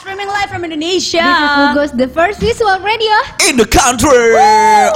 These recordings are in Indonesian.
streaming live from Indonesia. This is Hugos, the first visual radio. In the country.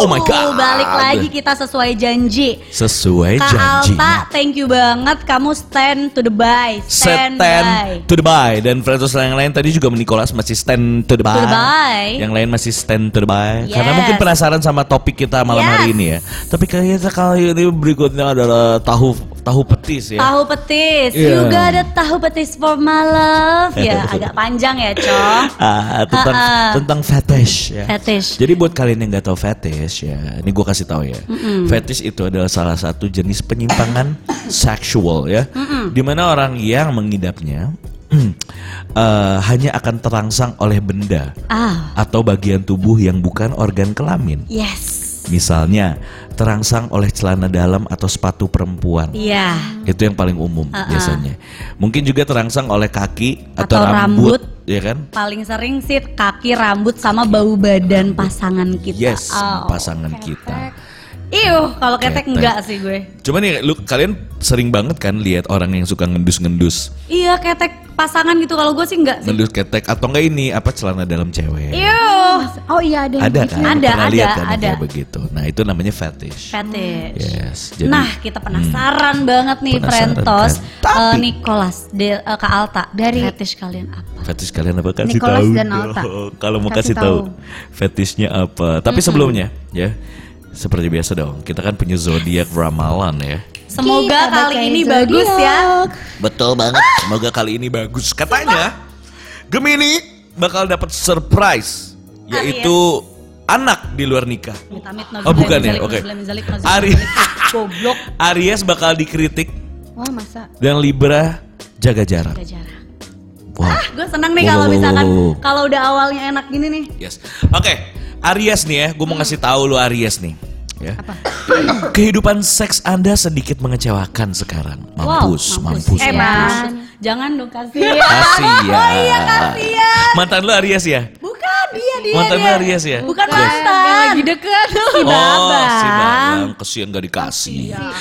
Oh my god. Balik lagi kita sesuai janji. Sesuai Kak janjinya. Alta, thank you banget. Kamu stand to the by. Stand, by. Stand to the by dan Fredos yang lain tadi juga Nicholas masih stand to the by. To the by. Yang lain masih stand to the by. Karena Yes. mungkin penasaran sama topik kita malam Yes. hari ini ya. Tapi kayaknya kali ini berikutnya adalah tahu tahu petis ya. Tahu petis. Iya. You got a tahu petis for my love. Ya, agak panjang ya, Cong. Ah, tentang Ha-ha. tentang fetish ya. Fetish. Jadi buat kalian yang nggak tahu fetish ya, ini gue kasih tahu ya. Fetish itu adalah salah satu jenis penyimpangan seksual ya, di mana orang yang mengidapnya eh, hanya akan terangsang oleh benda Ah, atau bagian tubuh yang bukan organ kelamin. yes. Misalnya terangsang oleh celana dalam atau sepatu perempuan. Iya. Itu yang paling umum biasanya. Mungkin juga terangsang oleh kaki atau, Atau rambut. rambut, ya kan? Paling sering sih kaki, rambut sama bau badan pasangan kita. Yes, Oh. pasangan kita. Iuh, kalau ketek Ketek. enggak sih gue. Cuman nih, lu kalian sering banget kan lihat orang yang suka ngendus-ngendus, Iya, ketek pasangan gitu. Kalau gue sih enggak sih. ngendus ketek atau enggak ini apa celana dalam cewek? Iuh, Oh iya ada. yang Ada kan? Ada, Pernah ada, lihat kan ada. kayak begitu. Nah, itu namanya fetish. fetish. Yes. Jadi nah, kita penasaran banget nih, Penasaran Frentos. kan? Tapi- Eh, Nicholas, De- eh, Kak Alta, Dari- fetish kalian apa? fetish kalian apa kasih Nicholas tahu dan. Alta. Kalau mau Kasih kasih, tahu tahu. fetishnya apa. Tapi sebelumnya ya seperti biasa dong, kita kan punya zodiak ramalan ya. Semoga Kita kali ini bagus ya. Betul banget. Semoga kali ini bagus. Katanya Gemini bakal dapat surprise yaitu anak di luar nikah. Oh, bukan ya? Oke. nauzubillah, nauzubillah, Ari nauzubillah. Goblok. Aries bakal dikritik Wah masa. dan Libra jaga jarak. Gak jarang. Wow. Ah, gue seneng nih Wow, kalau wow, misalkan kalau udah awalnya enak gini nih. Yes. Oke, Aries nih ya, gue mau ngasih tahu lu Aries nih. Ya. Kehidupan seks Anda sedikit mengecewakan sekarang. Mampus, Wow, mampus. Eh, mampus. Mas, jangan dong kasihan. Kasihan. Oh iya kasihan. Mantan lu Aries ya? Bukan dia dia. Mantan dia. Aries ya? Bukan Yes. mantan. Yang lagi deket. Si Oh, Babang. si Babang kesian gak dikasih.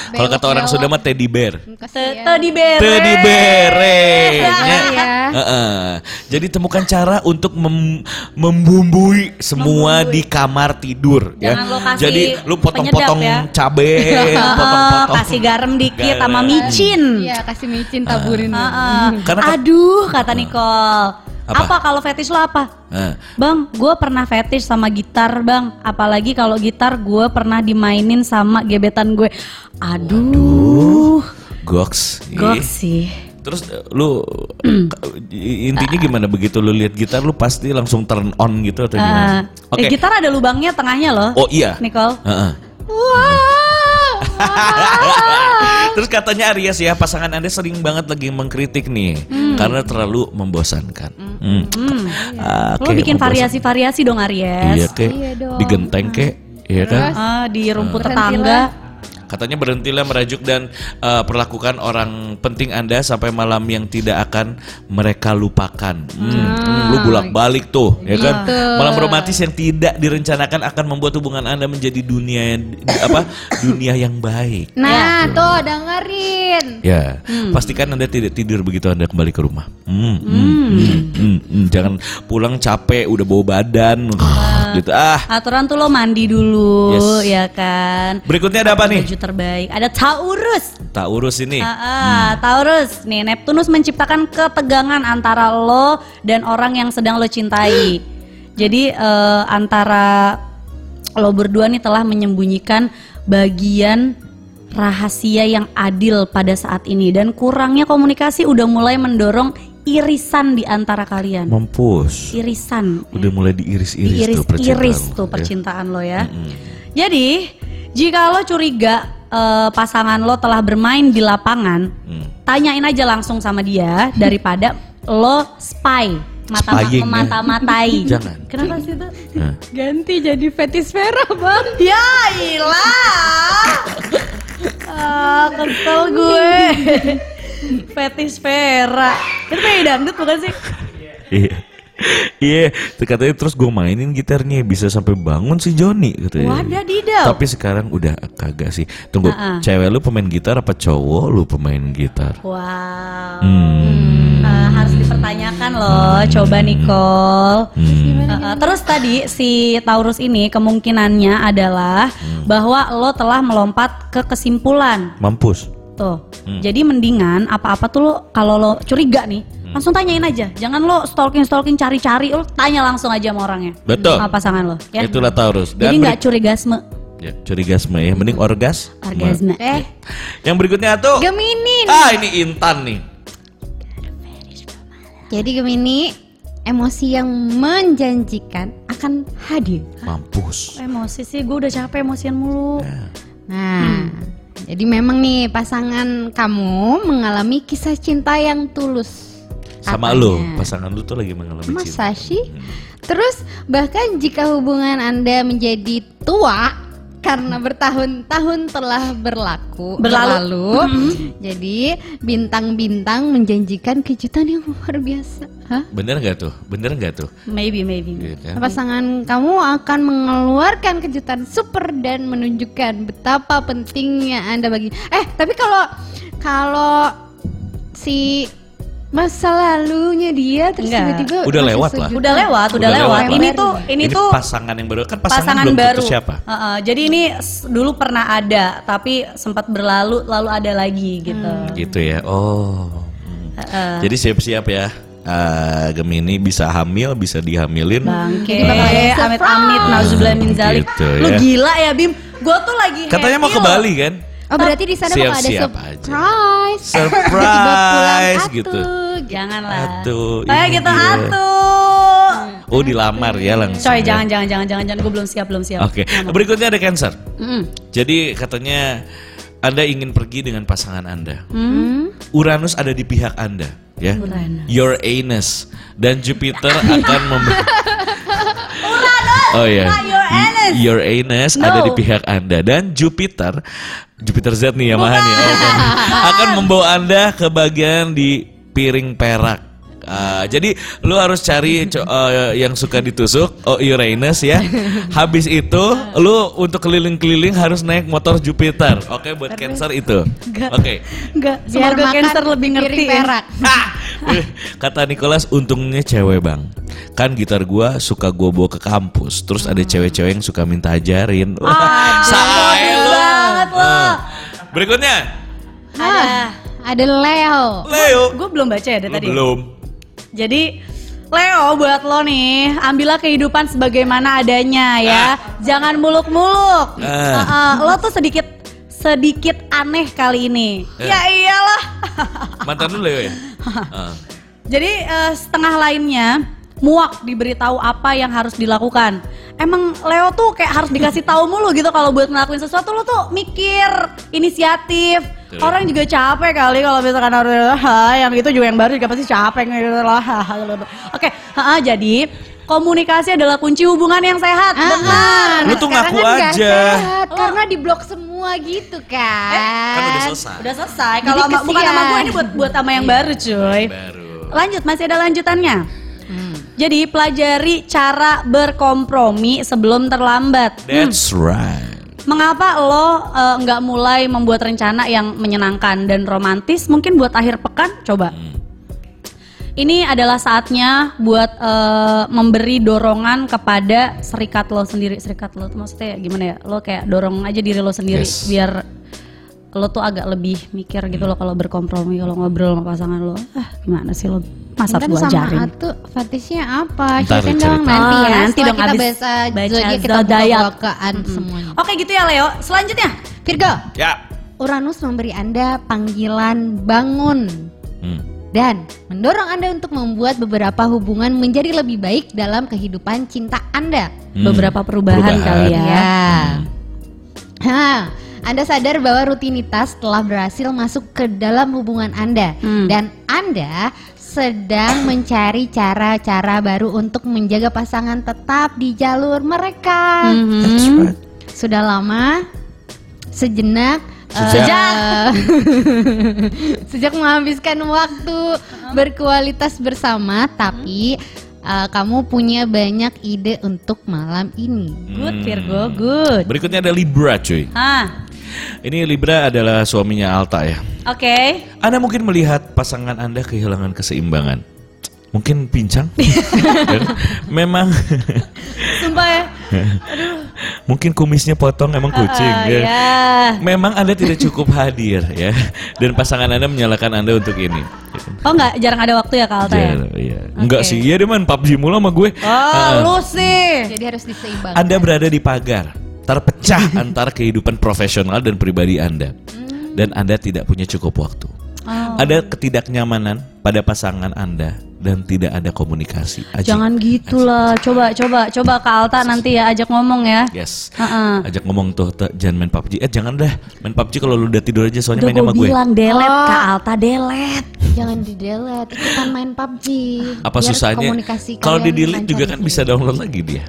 Kalau kata orang. Sunda mah teddy bear. Bere. Teddy bear. eh. Iya, ya. Heeh. Jadi temukan cara untuk mem- membumbui semua di kamar tidur ya. Jangan lo kasih Jadi lu potong-potong ya. cabe, potong-potong kasih garam dikit Garam. sama micin. Iya kasih micin taburin. Heeh. Karena Aduh, kata Nicole. Apa? Apa, kalau fetish lo apa? Nah, Bang, gue pernah fetish sama gitar, bang. Apalagi kalau gitar gue pernah dimainin sama gebetan gue. Aduh, goks. gok sih. Terus eh, lu eh, intinya gimana begitu lu lihat gitar lu pasti langsung turn on gitu atau gimana? Eh, eh, gitar ada lubangnya tengahnya loh. Oh iya. Nicole. Heeh. Terus katanya Aries ya pasangan anda sering banget lagi mengkritik nih karena terlalu membosankan. Hmm. Ah, Lo kayak bikin membosan- variasi-variasi dong Aries. Iya kek, Iya dong. digenteng kek, iya kan? Ah, di rumput Berhentilah. tetangga. Katanya berhentilah merajuk dan eh, perlakukan orang penting anda sampai malam yang tidak akan mereka lupakan. Hmm, hmm, lu bolak-balik tuh, ya kan? Gitu. Malam romantis yang tidak direncanakan akan membuat hubungan anda menjadi dunia apa? dunia yang baik. Nah tuh dengerin. Ya, pastikan anda tidak tidur begitu anda kembali ke rumah. Hmm, hmm, hmm, hmm, hmm. Jangan pulang capek, udah bawa badan, gitu. Ah, Aturan tuh lo mandi dulu, Yes. ya kan? berikutnya ada apa nih? Terbaik. Ada Taurus. Tak urus ini. Ah, ah, Taurus, nih Neptunus menciptakan ketegangan antara lo dan orang yang sedang lo cintai. Jadi eh, antara lo berdua nih telah menyembunyikan bagian rahasia yang adil pada saat ini dan kurangnya komunikasi udah mulai mendorong irisan di antara kalian. Mampus. Irisan. Udah mulai diiris-iris tuh percintaan lo, tuh ya. percintaan lo ya. Jadi jika lo curiga eh, pasangan lo telah bermain di lapangan, Hmm. tanyain aja langsung sama dia daripada lo spy mata Spying, ya. mata-matai. Jangan. Kenapa sih itu? Nah. Ganti jadi fetis Vera bang. Ya ilah. ah, kesel gue. Fetis Vera. Itu pengen dangdut bukan sih? Iya. Iya, katanya terus gue mainin gitarnya bisa sampai bangun si Joni katanya. Wadadidaw. Tapi sekarang udah kagak sih. Tunggu, Ah, ah. cewek lu pemain gitar apa cowok lu pemain gitar? Wow. Hmm. Eh, harus dipertanyakan loh. Coba Nicole. Hmm. Uh, uh, terus tadi si Taurus ini kemungkinannya adalah Hmm. bahwa lo telah melompat ke kesimpulan. Mampus. Tuh. Hmm. Jadi mendingan apa-apa tuh lo kalau lo curiga nih, Hmm. langsung tanyain aja. Jangan lo stalking-stalking cari-cari, lo tanya langsung aja sama orangnya. Betul. Sama pasangan lo, ya. Itulah Taurus. Jadi Dan nggak curigasme, ya, curigasme ya, mending orgas. orgasme. Eh, Yang berikutnya tuh. Gemini. Ah, ini Intan nih. Jadi Gemini, emosi yang menjanjikan akan hadir. Mampus. Emosi sih, gue udah capek emosian mulu. Nah, jadi memang nih pasangan kamu mengalami kisah cinta yang tulus. Sama lo, pasangan lu tuh lagi mengalami cinta. Masa sih? Terus bahkan jika hubungan Anda menjadi tua karena bertahun-tahun telah berlaku Berlalu. berlalu, jadi bintang-bintang menjanjikan kejutan yang luar biasa. Hah? Bener nggak tuh? Bener nggak tuh? Maybe, maybe. Iya kan? Pasangan kamu akan mengeluarkan kejutan super dan menunjukkan betapa pentingnya Anda bagi. Eh, tapi kalau kalau si masa lalunya dia terus tiba-tiba Udah lewat lah. Udah lewat, udah, Udah lewat. lewat, Ini tuh, ini, tuh pasangan yang baru kan pasangan, pasangan belum baru. siapa? Heeh, jadi ini dulu pernah ada, tapi sempat berlalu, lalu ada lagi gitu. Gitu ya. Oh. Hmm. Heeh. Jadi siap-siap ya. Ah, Gemini bisa hamil, bisa dihamilin. Bangke, Jadi bakal ada amit surprise. amit, nauzubillah min zalik. Gitu Lu ya. gila ya Bim? Gue tuh lagi Katanya mau ke loh. Bali kan? Oh berarti di sana bakal ada aja. surprise. Surprise Tiba-tiba pulang gitu. Janganlah. Atuh, Kayak ini gitu dia. atuh. Oh dilamar ya langsung. Coy, ya. jangan, jangan, jangan, jangan, jangan. Gue belum siap, belum siap. Oke, berikutnya ada Cancer. Mm. Jadi katanya Anda ingin pergi dengan pasangan Anda. Hmm. Uranus ada di pihak Anda, ya. Uranus. Your anus dan Jupiter akan mem Oh ya. not your anus. No. ada di pihak Anda dan Jupiter Jupiter Z nih Yamaha nih oh, bukan. akan membawa Anda ke bagian di piring perak. Ah, jadi lu harus cari eh, yang suka ditusuk oh Uranus ya. Habis itu lu untuk keliling-keliling harus naik motor Jupiter. Oke buat Cancer itu. Oke. Enggak, Biar semoga makan Cancer lebih ngerti. ya. perak. Ah! Kata Nicholas untungnya cewek bang Kan gitar gua suka gua bawa ke kampus Terus ada cewek-cewek yang suka minta ajarin Wah, sae lu. banget lo. Ah. Berikutnya Hah, ada Leo. Leo Gue belum baca ya dari tadi. belum Jadi Leo buat lo nih, ambillah kehidupan sebagaimana adanya ya. Jangan muluk-muluk. Ah. Uh-uh, lo tuh sedikit sedikit aneh kali ini. Ya. Ya iyalah. Mantan lu Leo ya? Ah. Jadi eh, setengah lainnya muak diberitahu apa yang harus dilakukan. Emang Leo tuh kayak harus dikasih tahu mulu gitu kalau buat ngelakuin sesuatu lo tuh mikir, inisiatif. Betul. Orang juga capek kali kalau misalkan harus "Hah, yang itu juga yang baru juga pasti capek gitu lah. Oke, ha, jadi komunikasi adalah kunci hubungan yang sehat. Ah, Benar. ah, Lu tuh ngaku kan aja. sehat, karena diblok semua gitu kan. Kan udah selesai Udah selesai. Kalau bukan sama gue ini buat buat sama yang baru, cuy. Baru Lanjut, masih ada lanjutannya. Hmm. Jadi pelajari cara berkompromi sebelum terlambat. That's right Mengapa lo eh, nggak mulai membuat rencana yang menyenangkan dan romantis? Mungkin buat akhir pekan, coba. Hmm. Ini adalah saatnya buat eh, memberi dorongan kepada serikat lo sendiri. Serikat lo maksudnya gimana ya? Lo kayak dorong aja diri lo sendiri Yes. biar lo tuh agak lebih mikir gitu lo kalau berkompromi kalau ngobrol sama pasangan lo. Ah, gimana sih lo? Masa gue sama ajarin? Atu, fetishnya apa? Ntar Ceritain cerita. dong nanti Oh, ya. nanti Setelah dong kita abis baca, kita buka-bukaan semuanya. Oke gitu ya Leo. Selanjutnya. Virgo, Ya Uranus memberi Anda panggilan bangun Hmm. dan mendorong Anda untuk membuat beberapa hubungan menjadi lebih baik dalam kehidupan cinta Anda. Hmm. Beberapa perubahan, Perubahan. kali ya. Ya. Hah, Anda sadar bahwa rutinitas telah berhasil masuk ke dalam hubungan Anda Hmm. dan Anda sedang mencari cara-cara baru untuk menjaga pasangan tetap di jalur mereka. Mhm. Right Sudah lama sejenak eh, Sejak. sejak menghabiskan waktu berkualitas bersama tapi eh, kamu punya banyak ide untuk malam ini. Good Hmm. Virgo, good. Berikutnya ada Libra cuy Ah, Ini Libra adalah suaminya Alta ya oke. Anda mungkin melihat pasangan Anda kehilangan keseimbangan. mungkin pincang. Memang Sumpah ya. mungkin kumisnya potong emang kucing Ah, ya. ya. Memang Anda tidak cukup hadir ya. Dan pasangan Anda menyalahkan Anda untuk ini. Oh enggak, jarang ada waktu ya Kak Alta ya? Ya, iya. Enggak sih, iya dia main PUBG mulu sama gue. Oh, Ah. lu sih. Jadi harus diseimbangkan. Anda berada di pagar, terpecah antara kehidupan profesional dan pribadi Anda. Dan Anda tidak punya cukup waktu. Oh. Ada ketidaknyamanan pada pasangan Anda dan tidak ada komunikasi. Ajik. Jangan gitu lah. Coba, coba, coba Kak Alta nanti ya ajak ngomong ya. Yes. Heeh. Ajak ngomong tuh, "Te, jangan main PUBG. Eh jangan dah, main PUBG kalau lu udah tidur aja soalnya Udah main sama gue. bilang delete Oh. Kak Alta delete. Jangan di delete, ikutan main PUBG. Apa Biar susahnya? Kalau di delete juga kan bisa download lagi dia.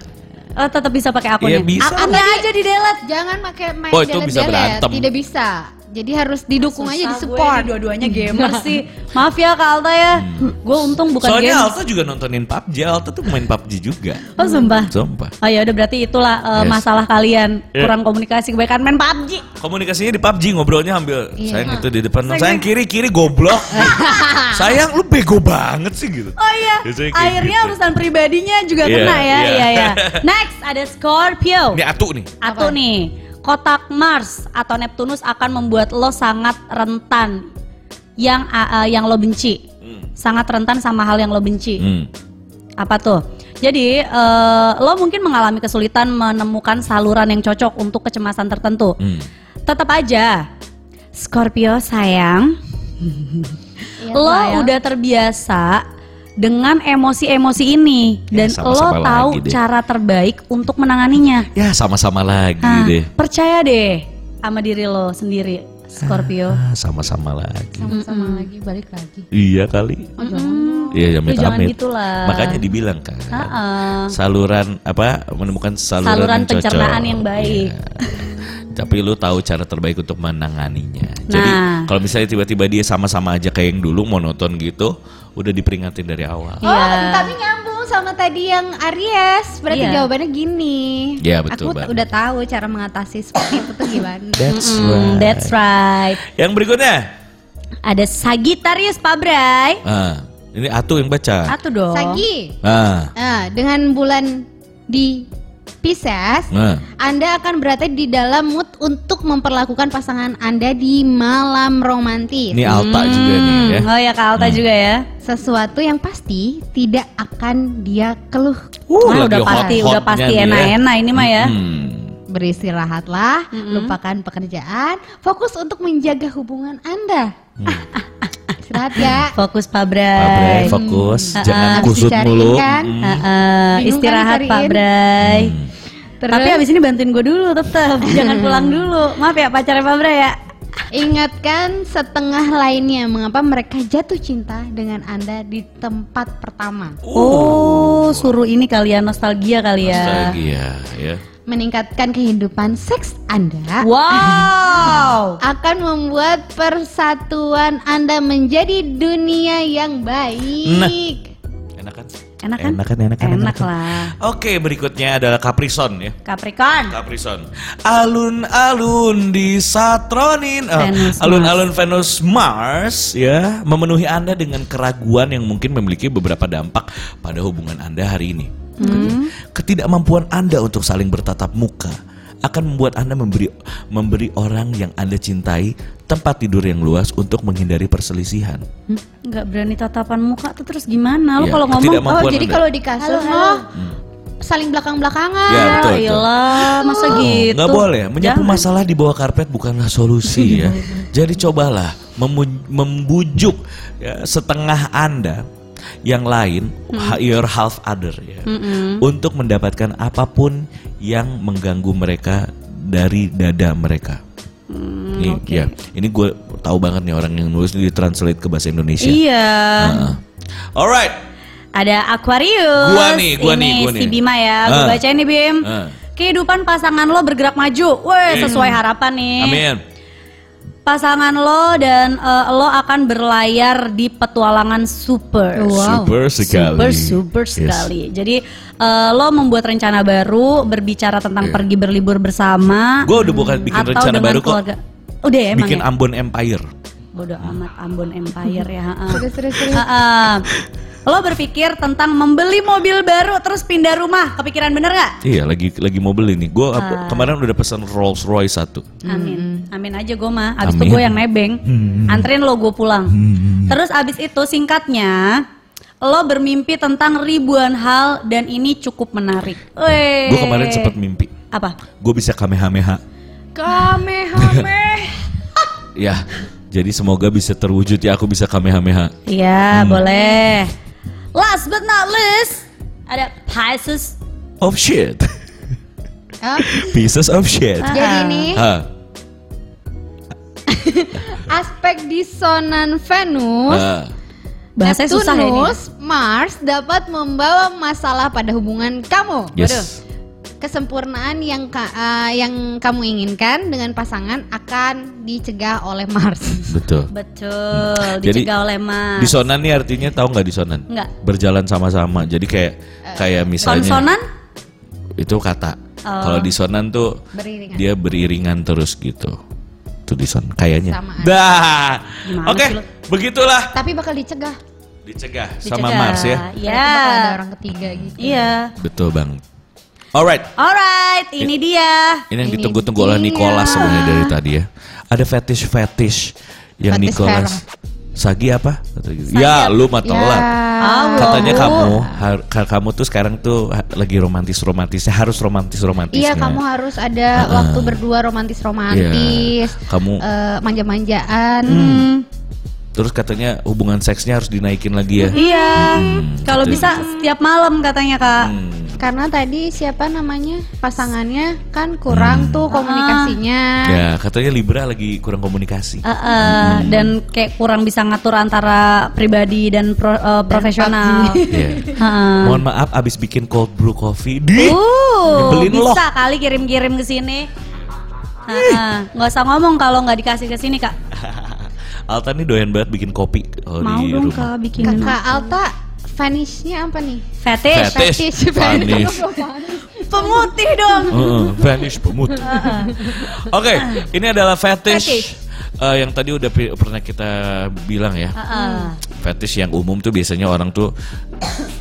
Oh, tetap bisa pakai akunnya. Iya, bisa. Akunnya aja di delete. Jangan pakai main Oh, itu bisa delete-delete. berantem. Tidak bisa. Jadi harus didukung aja di support. Dua-duanya gamer sih. Maaf ya Kak Alta ya. Gue untung bukan Hmm. Soalnya gamer. Alta juga nontonin PUBG, Alta tuh main PUBG juga. Oh sumpah. Sumpah. Oh ya udah berarti itulah uh, Yes. masalah kalian Yeah. kurang komunikasi kebanyakan main PUBG. Komunikasinya di PUBG ngobrolnya ambil Iya. sayang itu di depan sayang kiri kiri goblok sayang lu bego banget sih gitu Oh iya, Biasanya kayak akhirnya gitu. urusan pribadinya juga Iya, kena ya. iya. Iya ya. Next ada Scorpio. ini atu nih Atau nih, kotak Mars atau Neptunus akan membuat lo sangat rentan yang uh, uh, yang lo benci. Sangat rentan sama hal yang lo benci. hmm. Apa tuh? Jadi eh, lo mungkin mengalami kesulitan menemukan saluran yang cocok untuk kecemasan tertentu. Hmm. Tetap aja, Scorpio sayang, Iya, lo sayang. udah terbiasa dengan emosi-emosi ini Ya, dan lo sama-sama tahu deh. cara terbaik untuk menanganinya. ya sama-sama lagi Nah, deh percaya deh sama diri lo sendiri, Scorpio. Ah, sama-sama lagi sama-sama lagi balik lagi. iya kali Oh, jangan. iya ya Lu jangan amit gitu lah. makanya dibilang kan Heeh. saluran apa menemukan saluran, Saluran yang cocok. pencernaan yang baik. Iya. Tapi lu tahu cara terbaik untuk menanganinya. Jadi Nah. kalau misalnya tiba-tiba dia sama-sama aja kayak yang dulu monoton gitu, udah diperingatin dari awal. Oh, Iya. tapi nyambung sama tadi yang Aries. Berarti Iya. jawabannya gini. Iya, betul Aku banget. udah tahu cara mengatasi seperti itu tuh gimana. That's Mm, right. that's right. Yang berikutnya, Ada Sagittarius Pak Bray. ah, ini Atu yang baca. Satu dong. Sagi. Ah, Nah, dengan bulan di Pisces, nah. Anda akan berada di dalam mood untuk memperlakukan pasangan Anda di malam romantis. Ini Alta juga nih ya. Oh ya Kak Alta juga ya. Sesuatu yang pasti tidak akan dia keluh. Uh, Wah, lagi udah pasti udah pasti ya. enak-enak ini mah ya. Hmm. Beristirahatlah, lupakan pekerjaan, fokus untuk menjaga hubungan Anda. Istirahat ya. Fokus Pak Pak Bray, Bray. fokus, Hmm. jangan Habis kusut dicariin mulu. kan? Hmm. Heeh, Bingung kan istirahat Pak? Bray. Hmm. Terus Tapi abis ini bantuin gue dulu tetap, jangan pulang dulu. Maaf ya pacarnya Pak Bray ya. ingatkan setengah lainnya mengapa mereka jatuh cinta dengan Anda di tempat pertama. Oh, suruh ini kalian nostalgia kali ya. Nostalgia ya. Meningkatkan kehidupan seks Anda Wow. akan membuat persatuan Anda menjadi dunia yang baik. Nah. Enak kan? Enak kan? Enak kan, enak kan, Enak enak kan. lah. Oke, berikutnya adalah Capricorn ya. Capricorn. Capricorn. Alun-alun di Satronin, Venus alun-alun Venus Mars ya, memenuhi Anda dengan keraguan yang mungkin memiliki beberapa dampak pada hubungan Anda hari ini. Hmm. Ketidakmampuan Anda untuk saling bertatap muka akan membuat Anda memberi memberi orang yang Anda cintai tempat tidur yang luas untuk menghindari perselisihan. Hmm, Nggak berani tatapan muka tuh terus gimana? Lo Iya, kalau ngomong Oh, jadi Anda. kalau di kasur Halo, oh, saling belakang-belakangan. Ya, betul, betul. iyalah, masa gitu. Nggak boleh, menyapu Jangan. masalah di bawah karpet bukanlah solusi ya. Jadi cobalah membujuk ya, setengah Anda yang lain, ha- your half other ya, untuk mendapatkan apa pun yang mengganggu mereka dari dada mereka. ini, ya, ini gue tahu banget nih orang yang nulis ini ditranslate ke bahasa Indonesia. Iya. Heeh. Alright, Ada Aquarius. Gua nih, gua Ini nih, gua si nih. Bima ya. Gue Ah. bacain nih Bim. Ah. Kehidupan pasangan lo bergerak maju. Weh, sesuai harapan nih. amin. Pasangan lo dan eh, lo akan berlayar di petualangan super. Wow. Super sekali. Super super Yes. sekali. Jadi eh, lo membuat rencana baru, berbicara tentang pergi berlibur bersama. Gue udah bukan bikin atau rencana baru kok. keluarga. Udah ya, emang Bikin ya? Ambon Empire. Bodoh amat Ambon Empire ya. ha-ha. Serius, serius, serius. Lo berpikir tentang membeli mobil baru terus pindah rumah, kepikiran bener nggak? Iya, lagi lagi mau beli nih. Gue kemarin udah pesan Rolls Royce satu. Amin, amin aja gue mah. Abis itu Amin. gue yang nebeng, anterin lo gue pulang. Terus abis itu singkatnya, lo bermimpi tentang ribuan hal dan ini cukup menarik. Weh. Gue kemarin sempat mimpi. apa? Gue bisa kamehameha. Kamehameha. Ya, jadi semoga bisa terwujud ya aku bisa kamehameha. Iya, boleh. Last but not least, ada Pisces. Of shit. Ah, Pieces of shit. Jadi Ah, aspek disonan Venus ah. Bahasanya susah ini. Mars dapat membawa masalah pada hubungan kamu. Yes. Kesempurnaan yang ka- eh, yang kamu inginkan dengan pasangan akan dicegah oleh Mars. Betul. Betul, Jadi, dicegah oleh Mas. Disonan nih artinya tahu nggak disonan? Nggak. Berjalan sama-sama. Jadi kayak kayak misalnya Konsonan? itu kata. Oh. Kalau disonan tuh Beriringan. dia beriringan terus gitu. Itu dison kayaknya. Sama. Dah. Oke, lo? begitulah Tapi bakal dicegah. dicegah, sama Dicegah. Mars ya. Iya. Ada orang ketiga gitu. Iya. Betul banget. Alright, Alright, ini dia. ini yang ditunggu-tunggu oleh dia. Nicholas sebenarnya dari tadi ya. Ada fetish-fetish yang Fetish Nicholas. Sagi apa? Gitu. Ya, lu mah telat. Ah, Katanya kamu har- ka- kamu tuh sekarang tuh lagi romantis romantisnya harus romantis romantisnya. Iya, kamu harus ada waktu berdua romantis-romantis. Iya, kamu- eh, manja-manjaan. Hmm. Terus katanya hubungan seksnya harus dinaikin lagi ya. Iya. Kalau gitu. bisa setiap malam katanya kak. Hmm. Karena tadi siapa namanya pasangannya kan kurang tuh komunikasinya. Ya, katanya Libra lagi kurang komunikasi. Eh, eh, Dan kayak kurang bisa ngatur antara pribadi dan pro- eh, profesional. Iya. Heeh. Mohon maaf abis bikin cold brew coffee di Uh, Nyebelin loh. bisa kali kirim-kirim ke sini. Heeh. Nggak usah ngomong kalau nggak dikasih ke sini kak. Alta nih doyan banget bikin kopi kalau Mau di dong rumah. kak bikinin. Kakak Alta vanishnya apa nih? Fetish. Fetish, Fetish, vanish. Pemutih dong. Heeh, vanish pemut. Oke, ini adalah fetish, Fetish. eh, yang tadi udah pernah kita bilang ya. Heeh. Fetish yang umum tuh biasanya orang tuh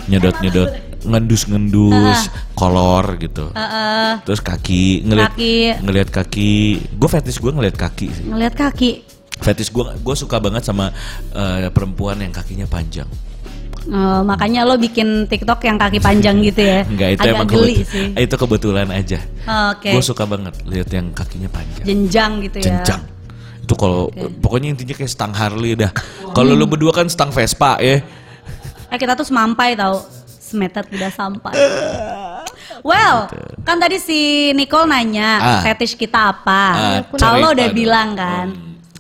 nyedot-nyedot ngendus-ngendus kolor gitu. Heeh. Terus kaki ngeliat Kaki. ngeliat kaki. Gue fetish gue ngeliat kaki sih. Ngeliat kaki. Fetish gue gue suka banget sama eh, perempuan yang kakinya panjang. Oh, makanya lo bikin TikTok yang kaki panjang gitu ya? Enggak itu Agak emang geli sih. itu kebetulan aja. Oke. Gue suka banget lihat yang kakinya panjang. Jenjang gitu ya. Jenjang. Itu kalau pokoknya intinya kayak stang Harley dah. Kalau lu berdua kan stang Vespa ya. Eh kita tuh semampai tau. Semeter tidak sampai. Well, kan tadi si Nicole nanya Ah. fetish kita apa. Ah, Kalau udah bilang kan,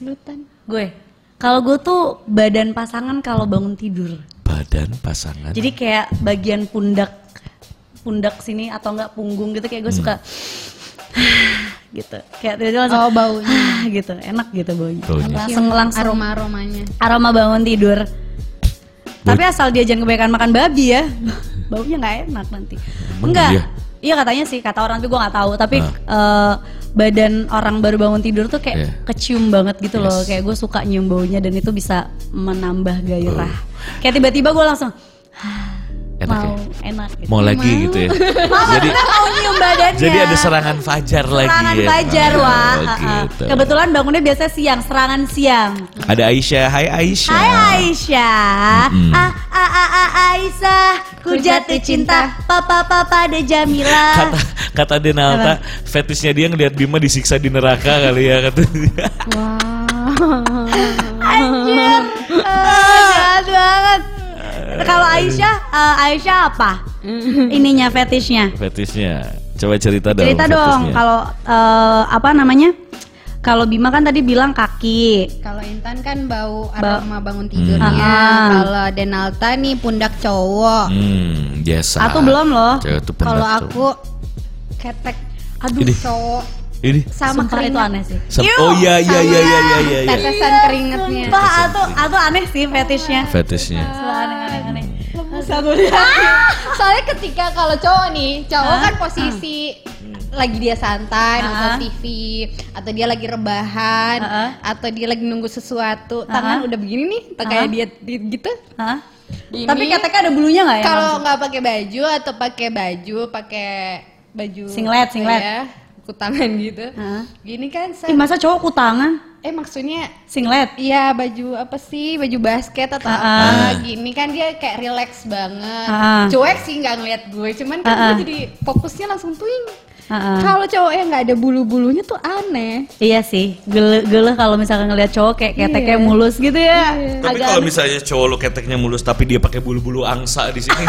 Lutan. gue. Kalau gue tuh badan pasangan kalau bangun tidur. Badan pasangan. Jadi kayak bagian pundak pundak sini atau enggak punggung gitu kayak gue suka gitu. Kayak tiba-tiba langsung Oh baunya. ah, gitu. Enak gitu baunya. Baunya. Langsung langsung aroma-aromanya. aroma bangun tidur. Tapi asal dia jangan kebanyakan makan babi ya. Baunya nggak enak nanti. Emang Enggak. iya? Iya katanya sih kata orang tuh gue nggak tahu. Tapi Ah. eh, badan orang baru bangun tidur tuh kayak Iya. kecium banget gitu loh. Yes. Kayak gue suka nyium baunya dan itu bisa menambah gairah. Oh. Kayak tiba-tiba gue langsung Enak mau ya? enak gitu. Mau lagi gitu ya. jadi mau nyium badannya. jadi ada serangan fajar lagi Serangan ya. fajar Oh, wah. Ah, ah. gitu. Kebetulan bangunnya biasa siang, serangan siang. Ada Aisyah. Hai Aisyah. Hai Aisyah, Mm-mm. ah ah ah ah Aisyah, ku jatuh cinta, papa papa de Jamila. Kata kata Denalta, fetishnya dia ngelihat Bima disiksa di neraka kali ya kata dia. Wow. Anjir, ah, jahat banget. Kalau Aisyah, eh, Aisyah apa? Ininya fetishnya. fetishnya. Coba cerita dong. Cerita dong, kalau eh, apa namanya? Kalau Bima kan tadi bilang kaki. Kalau Intan kan bau aroma bangun tidurnya. Hmm. Kalau Denalta nih pundak cowok. Hmm, biasa. Aku belum loh. Kalau aku ketek aduh Ini. cowok ini sama Sumpah itu keringat. aneh sih. Sam- oh iya iya iya iya iya iya. Tetesan keringetnya. Sumpah, itu, itu aneh sih fetishnya. Fetishnya. Sumpah, aneh, aneh, aneh. Soalnya ketika kalau cowok nih, cowok kan posisi lagi dia santai nonton Ah. TV atau dia lagi rebahan Ah. atau dia lagi nunggu sesuatu tangan udah begini nih kayak dia di- gitu Hah? Gini, Tapi keteknya ada bulunya nggak ya? kalau nggak pakai baju atau pakai baju, pakai baju Singlet, singlet. ya, kutangan gitu. Hah? Gini kan, Ih, masa cowok kutangan? Eh maksudnya Singlet? Iya baju apa sih baju basket atau apa gini kan dia kayak relax banget Ah. cuek sih nggak ngeliat gue cuman kan Ah, ah. gue jadi fokusnya langsung tuing Ah. kalau cowok yang nggak ada bulu bulunya tuh aneh Iya sih, gele gele kalau misalkan ngeliat cowok kayak keteknya Iya. mulus gitu ya. Tapi Agak kalau misalnya cowok lu keteknya mulus tapi dia pakai bulu-bulu angsa di sini.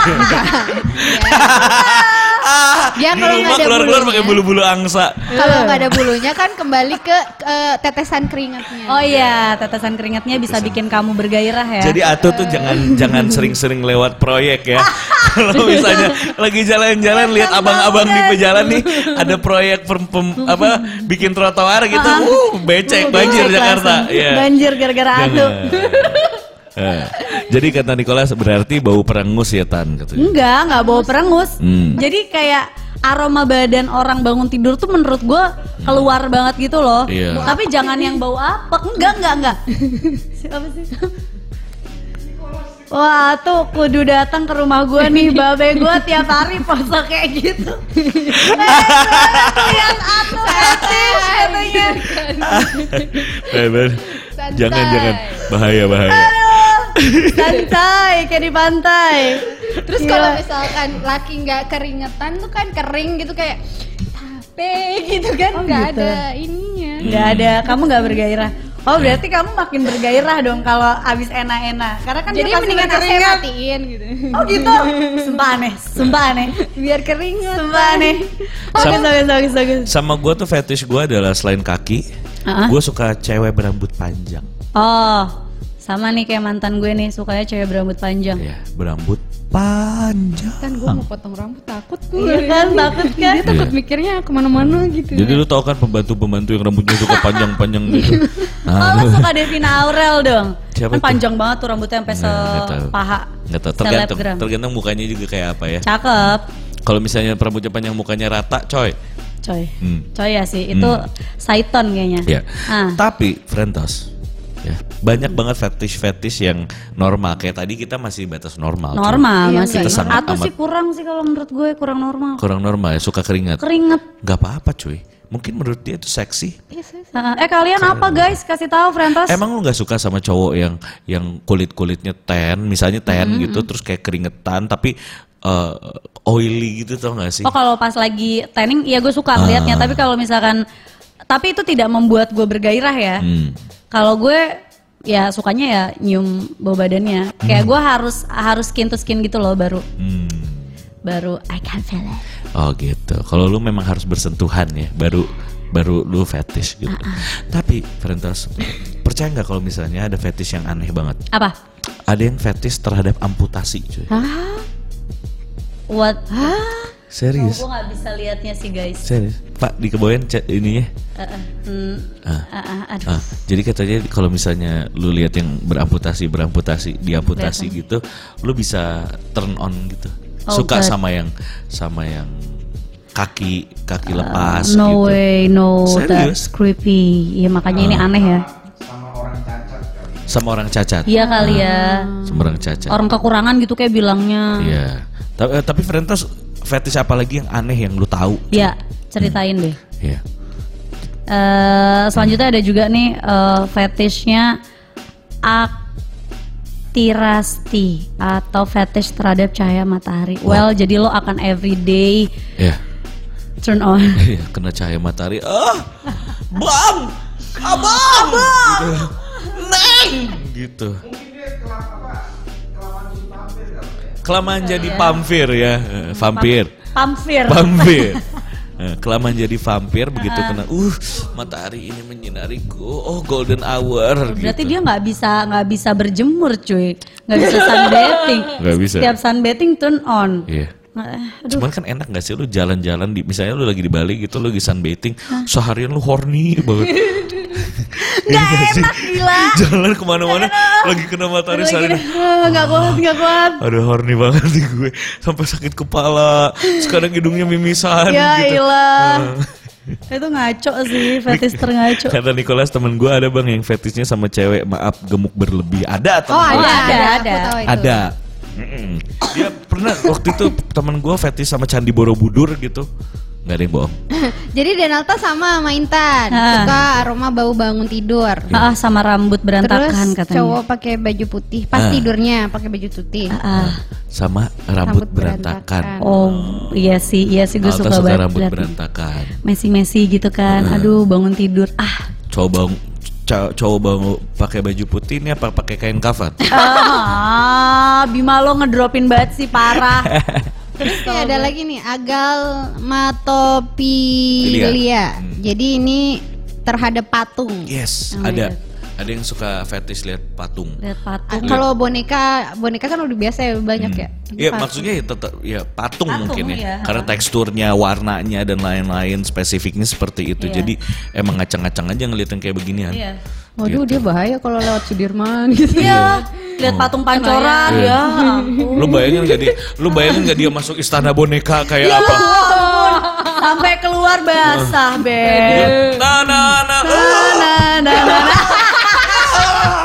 ah, Ya, di kalau nggak rumah ada keluar-keluar bulunya. pakai bulu-bulu angsa. kalau nggak ada bulunya kan kembali ke eh, tetesan keringatnya Oh iya, tetesan keringatnya bisa bikin kamu bergairah ya. Jadi Atu tuh jangan jangan sering-sering lewat proyek ya. Kalau misalnya lagi jalan-jalan lihat abang-abang di pejalan nih ada proyek pem- pem- apa bikin trotoar gitu, uh becek banjir Becek Jakarta. Iya. Banjir gara-gara. Eh, Jadi kata Nicholas berarti bau perengus ya Tan katanya. Enggak, enggak bawa perengus. Hmm. Jadi kayak aroma badan orang bangun tidur tuh menurut gue keluar banget gitu loh. Iya. Tapi jangan yang bau apa. Enggak, enggak, enggak. Siapa sih? Wah tuh kudu datang ke rumah gue nih Babe gue tiap hari pose kayak gitu katanya Eh. Jangan jangan bahaya bahaya. Santai kayak di pantai terus kalau misalkan laki nggak keringetan tuh kan kering gitu kayak tape gitu kan Oh, nggak gitu. ada ininya Nggak ada, kamu nggak bergairah. Oh berarti kamu makin bergairah dong kalau abis enak-enak. Karena kan jadi dia pasti mendingan AC berkeringat. matiin gitu Oh gitu. Sumpah aneh, sumpah aneh, biar keringet sumpah aneh. Bagus, bagus, bagus, bagus. Sama gue tuh fetish gue adalah selain kaki, Ah. gue suka cewek berambut panjang. Oh, sama nih kayak mantan gue nih sukanya cewek berambut panjang. Ya, berambut panjang. kan gue mau potong rambut takut gue Iya kan, takut kan? dia takut Iya. mikirnya ke mana-mana gitu Jadi lu tau kan pembantu-pembantu yang rambutnya suka panjang-panjang gitu. Oh, Nah, lo lu suka Devina Aurel dong. Siapa kan panjang banget tuh rambutnya sampai Nah, sepaha. nggak tahu tergantung Selebgram. tergantung mukanya juga kayak apa ya. Cakep, Kalau misalnya rambutnya panjang mukanya rata, coy. coy. Hmm. Coy ya sih, itu Saiton kayaknya. Ya. Ah. Tapi Frentos ya, banyak banget fetish-fetish yang normal kayak tadi kita masih batas normal. Normal Iya, masih. kita sangat Atau amat- sih kurang sih kalau menurut gue kurang normal. Kurang normal ya, suka keringat. Keringet. Gak apa-apa cuy. Mungkin menurut dia itu seksi. Nah, eh kalian apa guys? Kasih tahu Frentos. Emang lu nggak suka sama cowok yang yang kulit kulitnya tan, misalnya tan Mm-hmm. gitu, terus kayak keringetan tapi eh, oily gitu tau gak sih? Oh kalau pas lagi tanning, iya gue suka ngeliatnya. Tapi kalau misalkan, tapi itu tidak membuat gue bergairah ya. Hmm. Kalau gue ya sukanya ya nyium bau badannya. Kayak gue harus harus skin to skin gitu loh baru Hmm. baru I can feel it. Oh gitu. Kalau lu memang harus bersentuhan ya, baru baru lu fetish gitu. Ah, Tapi Frentos, percaya nggak kalau misalnya ada fetish yang aneh banget? Apa? Ada yang fetish terhadap amputasi cuy. What? Hah? Serius? Gue nggak bisa liatnya sih guys. Serius? Pak dikebawain chat ininya. Eh, eh, hmm, Ah. ah, ah, aduh. Ah, jadi katanya kalau misalnya lu lihat yang beramputasi beramputasi diamputasi gitu, lu bisa turn on gitu. Oh, Suka God. sama yang sama yang kaki kaki lepas no gitu. way, no, Serius? that's creepy. Ya makanya ini aneh ya. Sama orang cacat. Iya kali ya. Sama orang cacat. Orang kekurangan gitu kayak bilangnya. Iya. Tapi eh, tapi Frentos fetish apa lagi yang aneh yang lu tahu? Ya, ceritain deh. Iya. Eh, selanjutnya ada juga nih eh, fetishnya aktirasti atau fetish terhadap cahaya matahari. Well, jadi lo akan everyday Iya. turn on. Iya, kena cahaya matahari. Ah! Bang! Abang! Gitu. Neng! Gitu. Kelamaan jadi pampir ya, Eh, vampir. Pampir. Vampir. Eh, Kelamaan jadi vampir begitu kena uh matahari ini menyinariku oh golden hour Berarti gitu. dia nggak bisa nggak bisa berjemur cuy, nggak bisa sunbathing. Nggak bisa. Setiap sunbathing turn on. Iya. Nah, eh, aduh, Cuman kan enak gak sih lu jalan-jalan di misalnya lu lagi di Bali gitu lu lagi sunbathing seharian lu horny banget. Iya sih? enak gila. Jalan ke mana-mana lagi kena matahari ah, nggak kuat nggak kuat. Aduh horny banget nih gue sampai sakit kepala. Sekarang hidungnya mimisan Ya gitu. ilah. Itu ngaco sih, fetish terngaco. Kata Nicholas temen gue ada bang yang fetishnya sama cewek maaf gemuk berlebih. Ada temen oh ada ada, ada, ada. Dia pernah waktu itu temen gue fetish sama Candi Borobudur gitu. Nggak ada yang bohong. Jadi Denalta sama sama Intan Ah. suka aroma bau bangun tidur. Ah, sama rambut berantakan Terus katanya. cowok pakai baju putih, pas Ah. tidurnya pakai baju putih. Ah, Sama rambut, Rambut berantakan. berantakan. oh iya sih, iya sih gue Alta suka, suka banget rambut berantakan. Messi-messi gitu kan. Aduh, bangun tidur. Ah, Cowok bang, cow- cowok bang pakai baju putih ini apa pakai kain kafan? ah, Bima lo ngedropin banget sih parah. Terus kayak ada lagi nih agalmatopilia. Hmm. Jadi ini terhadap patung. Yes, Oh ada. Ada yang suka fetish lihat patung. Lihat Ah, patung. Kalau boneka, boneka kan udah biasa ya banyak ya. Iya maksudnya ya tetap ya patung, Patung, mungkin ya. iya. Karena teksturnya, warnanya dan lain-lain spesifiknya seperti itu. Iya. Jadi emang ngacang-ngacang aja ngeliatin kayak beginian. Iya. Waduh dia bahaya kalau lewat Sudirman gitu. Iya, lihat patung pancoran Iya. ya. ampun. Lu bayangin gak dia? Lu bayangin gak dia masuk istana boneka kayak Ya apa? ampun, sampai keluar basah, Beb. Nah, nah, nah, Nah, nah, nah, nah.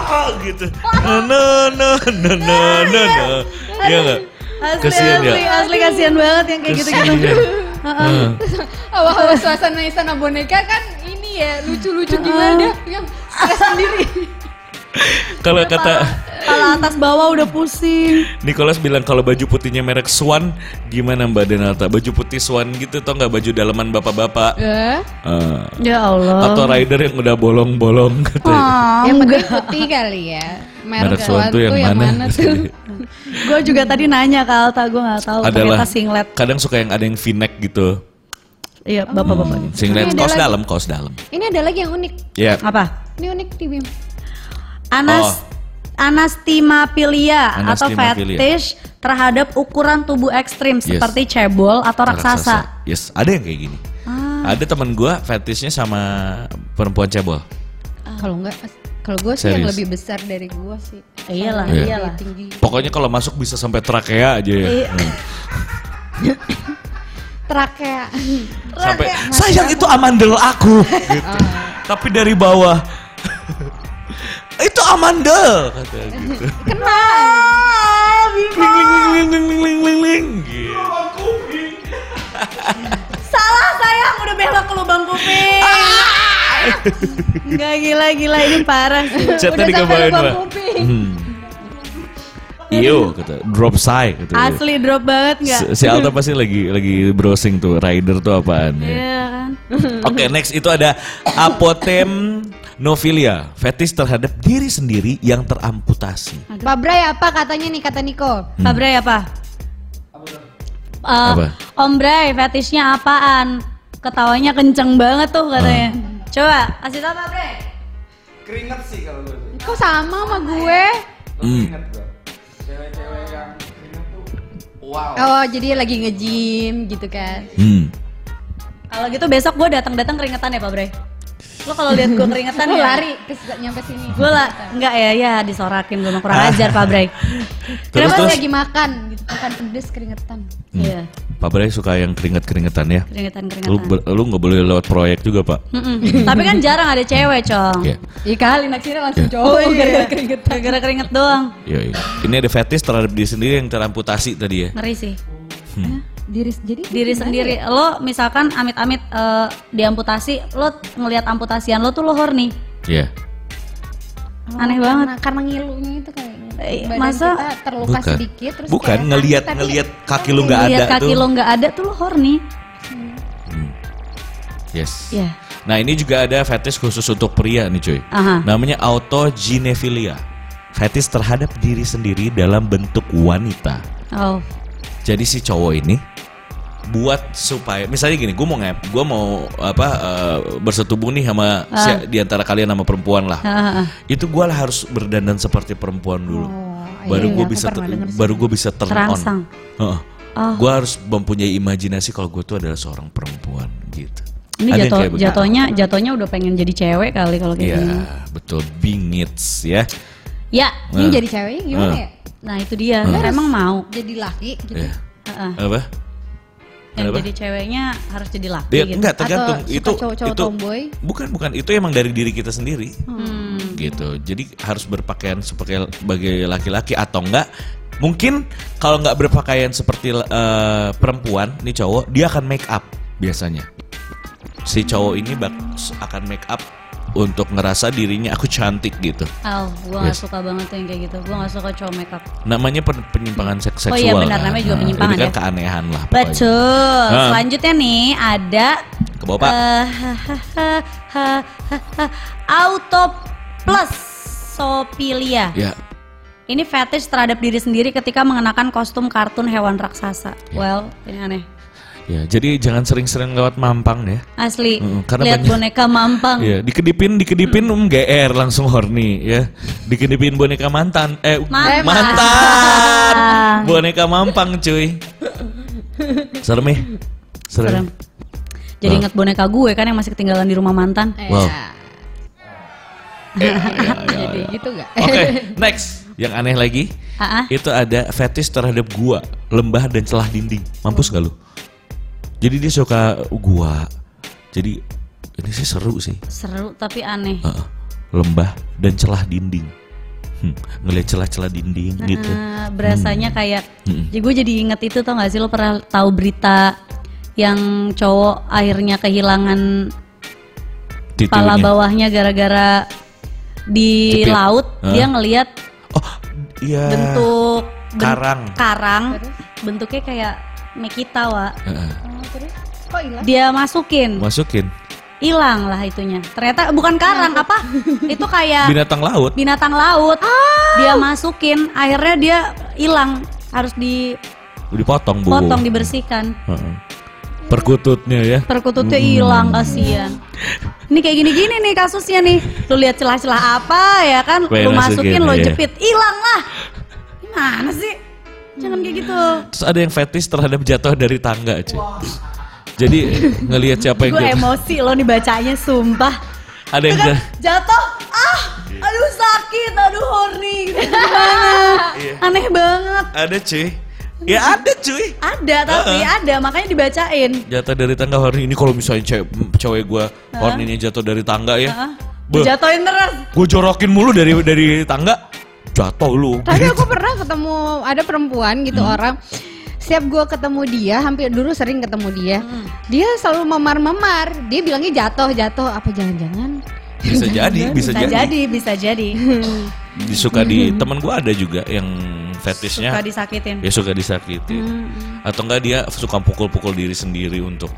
ah, gitu. Nah, nah, nah, nah, nah, nah, nah. Iya nggak? Asli, Kasian asli, ya. asli kasihan banget yang kayak gitu-gitu. Kasian. Heeh. Awal-awal suasana istana boneka kan ini ya lucu-lucu gimana dia yang stres sendiri. Kalau kata Kalau atas bawah udah pusing. Nicholas bilang kalau baju putihnya merek Swan gimana Mbak Denalta? Baju putih Swan gitu tau nggak baju dalaman bapak-bapak? Eh, Eh, Ya Allah. atau rider yang udah bolong-bolong gitu. Ah, yang penting putih kali ya. Merek Swan tuh yang mana? tuh? gue juga tadi nanya ke Alta, gue nggak tahu. Adalah Ternyata singlet. kadang suka yang ada yang v-neck gitu. Iya, bapak-bapak. Singlet Ini ada kaos lagi. dalam, kaos dalam. Ini ada lagi yang unik. Ya. Apa? Ini unik Bim. Anas anastimapilia atau fetish terhadap ukuran tubuh ekstrim Yes. seperti cebol atau raksasa. Yes, ada yang kayak gini. Ah. Ada teman gua fetishnya sama perempuan cebol. Kalau enggak kalau gue sih yang Serius? lebih besar dari gue sih. Iyalah, Iya. iyalah. Tinggi. Pokoknya kalau masuk bisa sampai trakea aja ya. Iya. Hmm. Trakea. Sampai sayang itu amandel aku. gitu. Tapi dari bawah itu amandel kata gitu. Kena. Ling ling ling ling ling ling. Gitu. Salah sayang udah belok ke lubang kuping. Enggak gila-gila ini parah sih. Chatnya sampai digambarin lubang kuping. Hmm. Iyo, kata drop side gitu. Asli drop banget nggak? Si, si Alta pasti lagi lagi browsing tuh rider tuh apaan ya. Iya kan. Oke, next itu ada apotemnofilia, fetish terhadap diri sendiri yang teramputasi. Pak Bray apa katanya nih kata Niko? Pak Bray apa? Eh, Apa? Om Bray, fetishnya apaan? Ketawanya kenceng banget tuh katanya. Coba, kasih tau Pak Bray. Keringet sih kalau gue tuh. Kok sama sama gue? Hmm. Keringet gue. Cewek-cewek yang keringet tuh wow. Oh, jadi lagi nge-gym gitu kan. Hmm. Kalau gitu besok gue datang-datang keringetan ya Pak Bray. Lo kalau lihat gue keringetan Lu ya lari ke nyampe sini. Gue lah, enggak ya, ya disorakin gue mah kurang ajar Pak Bray. Terus Kenapa terus lagi makan gitu, makan pedes keringetan. Iya, Pak Bray suka yang keringet-keringetan ya. Lu keringetan-keringetan. be- lu nggak boleh lewat proyek juga, Pak. Tapi kan jarang ada cewek, Cong. Iya. Iya kali naksirnya langsung Iya. cowok iya. gara-gara keringetan. Gara-gara keringet doang. Iya, iya. Ini ada fetish terhadap diri sendiri yang teramputasi tadi ya. Ngeri sih. Diri jadi Diri sendiri. Lo misalkan amit-amit eh, diamputasi, lo ngelihat amputasian lo tuh lo horny. Iya. Aneh karena, banget. Karena ngilunya itu kayak Eh, badan masa- kita terluka Bukan. sedikit terus Bukan kayak ngelihat ngelihat kaki lu nggak ada kaki tuh. lo nggak ada tuh lo horny. Yes. Iya. Nah, ini juga ada fetish khusus untuk pria nih, cuy. Aha. Namanya autogynefilia. Fetish terhadap diri sendiri dalam bentuk wanita. Oh. Jadi si cowok ini buat supaya misalnya gini, gue mau ngap, gue mau apa eh, bersetubuh nih sama si- di antara kalian sama perempuan lah. Ah, ah, ah. Itu gue harus berdandan seperti perempuan dulu. Oh, baru iya, gue bisa sih. baru gue bisa turn Terangsang. on. Heeh. Oh. Gue harus mempunyai imajinasi kalau gue tuh adalah seorang perempuan gitu. Ini jatuh, jatuhnya jatuhnya udah pengen jadi cewek kali kalau kayak Iya, gini. betul bingits ya. Ya. Ini Nah. jadi ceweknya gimana Nah. ya? Nah itu dia. Emang mau. Jadi laki gitu. Iya. Ah, ah. Apa? Yang Apa? jadi ceweknya harus jadi laki Dia gitu. enggak tergantung Atau itu cowok-cowok itu tomboy? bukan bukan itu emang dari diri kita sendiri Hmm. gitu. Jadi harus berpakaian sebagai sebagai laki-laki atau enggak Mungkin kalau nggak berpakaian seperti eh, perempuan, nih cowok, dia akan make up biasanya. Si cowok ini bak akan make up untuk ngerasa dirinya aku cantik gitu. Oh, gue gak Yes. suka banget tuh yang kayak gitu. Gue gak suka cowok makeup. Namanya pen- penyimpangan seks Oh seksual. iya, benar, kan. namanya juga Nah, penyimpangan Ini kan ya. keanehan lah. pokoknya. Betul. Nah. Selanjutnya nih ada Ke bawah pak. eh, Autoplusopilia. Ya, Ini fetish terhadap diri sendiri ketika mengenakan kostum kartun hewan raksasa. Ya. Well, ini aneh. Ya. Jadi jangan sering-sering lewat mampang ya. Asli, Mm, karena lihat banyak- boneka mampang. Iya, dikedipin, dikedipin um GR langsung horny ya. Dikedipin boneka mantan, eh Mantan. mantan. Boneka mampang cuy. Serem ya? Serem. Serem. Jadi inget boneka gue kan yang masih ketinggalan di rumah mantan. Wow. Ya. Jadi gitu gak? Oke, next. Yang aneh lagi, Ah, ah. itu ada fetish terhadap gua, lembah dan celah dinding. Mampus gak lu? Jadi dia suka gua. Jadi ini sih seru sih. Seru tapi aneh. Heeh. lembah dan celah dinding. Hmm, ngelihat celah-celah dinding gitu. Eh, berasanya kayak Mm-mm. jadi gue jadi inget itu tau gak sih lo pernah tahu berita yang cowok akhirnya kehilangan Titunya. kepala bawahnya gara-gara di Jepit. laut Hah? dia ngelihat Oh, iya. bentuk ben- Karang. karang bentuknya kayak Mekita wa Heeh. Oh, terus kok hilang? dia masukin. Masukin. Hilang lah itunya. Ternyata bukan karang apa? Itu kayak binatang laut. binatang laut. Dia masukin akhirnya dia hilang. Harus dipotong Dipotong bu. dibersihkan. Heeh. Perkututnya ya. perkututnya hilang kasihan. Ini kayak gini-gini nih kasusnya nih. Lu lihat celah-celah apa ya kan? Pengen lu masukin masukin, lu iya. jepit. Hilang lah. Gimana sih jangan kayak gitu Terus ada yang fetish terhadap jatuh dari tangga, cuy. Jadi ngelihat siapa yang gue emosi lo nih bacanya sumpah Ada yang kan ja- jatuh ah aduh sakit aduh horny Iya. aneh banget ada cuy. Ya ada cuy. ada tapi ada makanya dibacain Jatuh dari tangga horny ini kalau misalnya cewek cewek gue hornynya jatuh dari tangga ya. Hah? Beuh. dijatuhin terus Gue jorokin mulu dari dari tangga. Jatuh lu. Tapi aku pernah ketemu ada perempuan gitu Hmm. orang. Setiap gua ketemu dia, hampir dulu sering ketemu dia, Hmm. dia selalu memar-memar. Dia bilangnya jatuh, jatuh. Apa jangan-jangan? Bisa jadi, bisa, bisa jadi. jadi bisa jadi Disuka di teman gue ada juga yang fetishnya suka disakitin dia suka disakiti atau enggak dia suka pukul-pukul diri sendiri untuk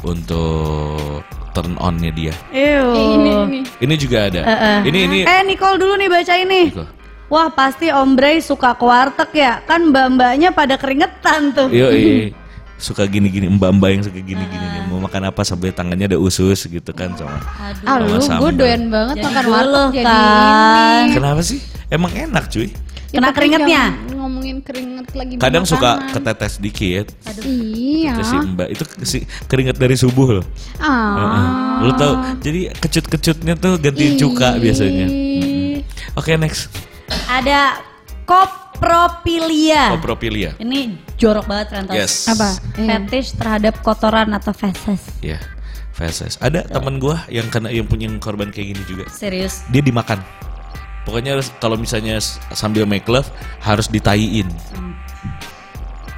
untuk turn onnya dia Ew. Ini, ini. ini juga ada Eh, ini ini Eh Nicole dulu nih baca ini. Nicole. Wah pasti Om Bray suka ke warteg ya. Kan mbak-mbaknya pada keringetan tuh. Yo, suka gini-gini mbak-mbak yang suka gini-gini nih. mau makan apa sampai tangannya ada usus gitu kan sama Aduh. Ah lu, sambal. gue doyan banget Jadi makan warteg jadi kan. ini. kenapa sih emang enak cuy Ya, Kena keringetnya? Ngomongin keringet lagi kadang suka makanan. ketetes dikit Iya. ke si mbak itu si keringet dari subuh loh Ah. lu tau jadi kecut-kecutnya tuh ganti cuka biasanya Ih. oke next Ada kopropilia. Copropilia. Ini jorok banget Rentos. yes. Apa? Fetish terhadap kotoran atau feses. ya feses. Ada teman gua yang kena yang punya korban kayak gini juga. Serius. dia dimakan. Pokoknya kalau misalnya sambil make love harus ditaiin.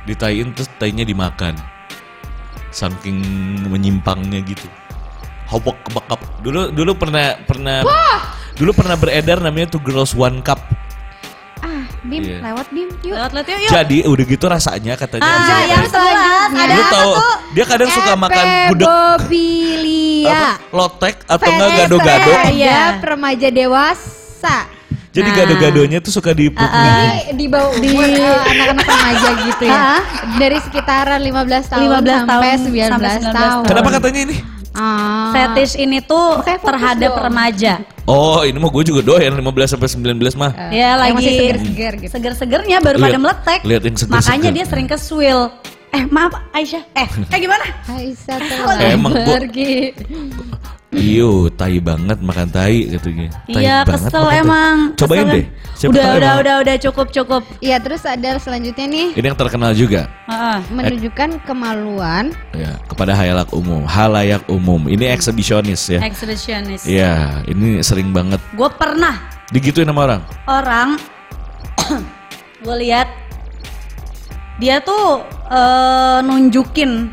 Ditaiin terus tainya dimakan. Saking menyimpangnya gitu. Hobok kebakap dulu dulu pernah pernah dulu pernah beredar namanya two girls one cup Bim, Iya. lewat Bim. Yuk. Lewat lihat yuk yuk. jadi udah gitu rasanya katanya Ah, bisa yang sebelas ada lu apa tahu tuh? dia kadang suka makan gudeg Bobilia. apa lotek atau enggak gado-gado Iya, remaja dewasa. jadi Nah. gado-gadonya tuh suka di Jadi di bawah di anak-anak remaja gitu ya. Ah. Dari sekitaran 15 tahun 15 sampai tahun 19 sampai 19 tahun. kenapa katanya ini Ah. Fetish ini tuh Makanya fokus terhadap dong. remaja. Oh ini mah gue juga doyan 15 sampai 19 mah Eh, ya yang lagi masih seger-seger gitu. seger-segernya baru Lihat- pada meletek. lihat yang seger-seger. Makanya dia sering ke swill. Eh maaf Aisyah. Eh, eh gimana? Aisyah Emang gua- pergi. Iyo, tai banget makan tai katanya. Tai Iya banget kesel makan tai. emang. Cobain Kesel deh. Siapa udah udah emang- udah udah cukup cukup. Iya, terus ada selanjutnya nih Ini yang terkenal juga Heeh. menunjukkan kemaluan. ya kepada halayak umum, halayak umum. Ini eksibisionis ya. Exhibitionist. Iya, ini sering banget Gue pernah digituin sama orang. orang gue lihat Dia tuh eh, nunjukin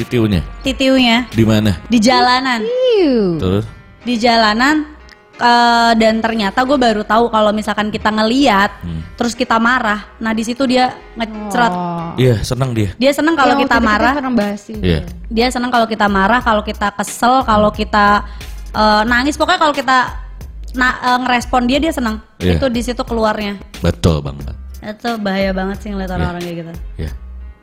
Titiunya titiunya di mana? di jalanan. Terus Di jalanan eh, dan ternyata gue baru tahu kalau misalkan kita ngeliat Hmm. terus kita marah. Nah, di situ dia ngecrot. Oh. iya senang dia. Dia seneng kalau Yang kita marah. pernah bahas ini. Iya. Dia seneng kalau kita marah, kalau kita kesel, kalau kita eh, nangis. Pokoknya kalau kita na- eh, ngerespon dia dia seneng. Iya. Itu di situ keluarnya. Betul banget. Itu bahaya banget sih ngeliat orang-orang kayak gitu. Ya.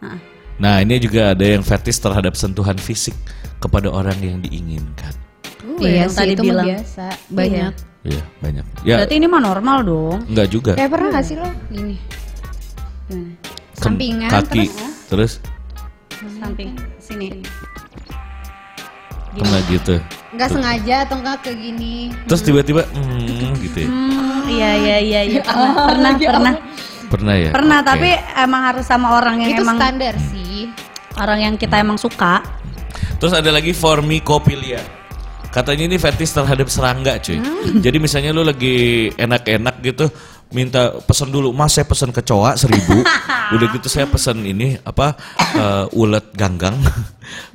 Heeh. Nah ini juga ada yang fetish terhadap sentuhan fisik kepada orang yang diinginkan. Uh, Iya yang sih tadi itu bilang. biasa. Banyak. Iya banyak. Ya Berarti ini mah normal dong. enggak juga. Kayak pernah gak sih lo gini? Gimana? Kem- Sampingan kaki. terus Terus Samping sini. pernah gitu. nggak sengaja atau enggak ke gini. Terus tiba-tiba hmm, gitu ya. Hmm, iya iya iya iya pernah pernah pernah Pernah ya? pernah Oke. tapi emang harus sama orang yang itu emang standar sih. Orang yang kita emang suka. Terus ada lagi formikopilia. Katanya ini fetish terhadap serangga cuy. Hmm. Jadi misalnya lu lagi enak-enak gitu minta pesan dulu mas saya pesan kecoa seribu udah gitu saya pesan ini apa eh, ulet ganggang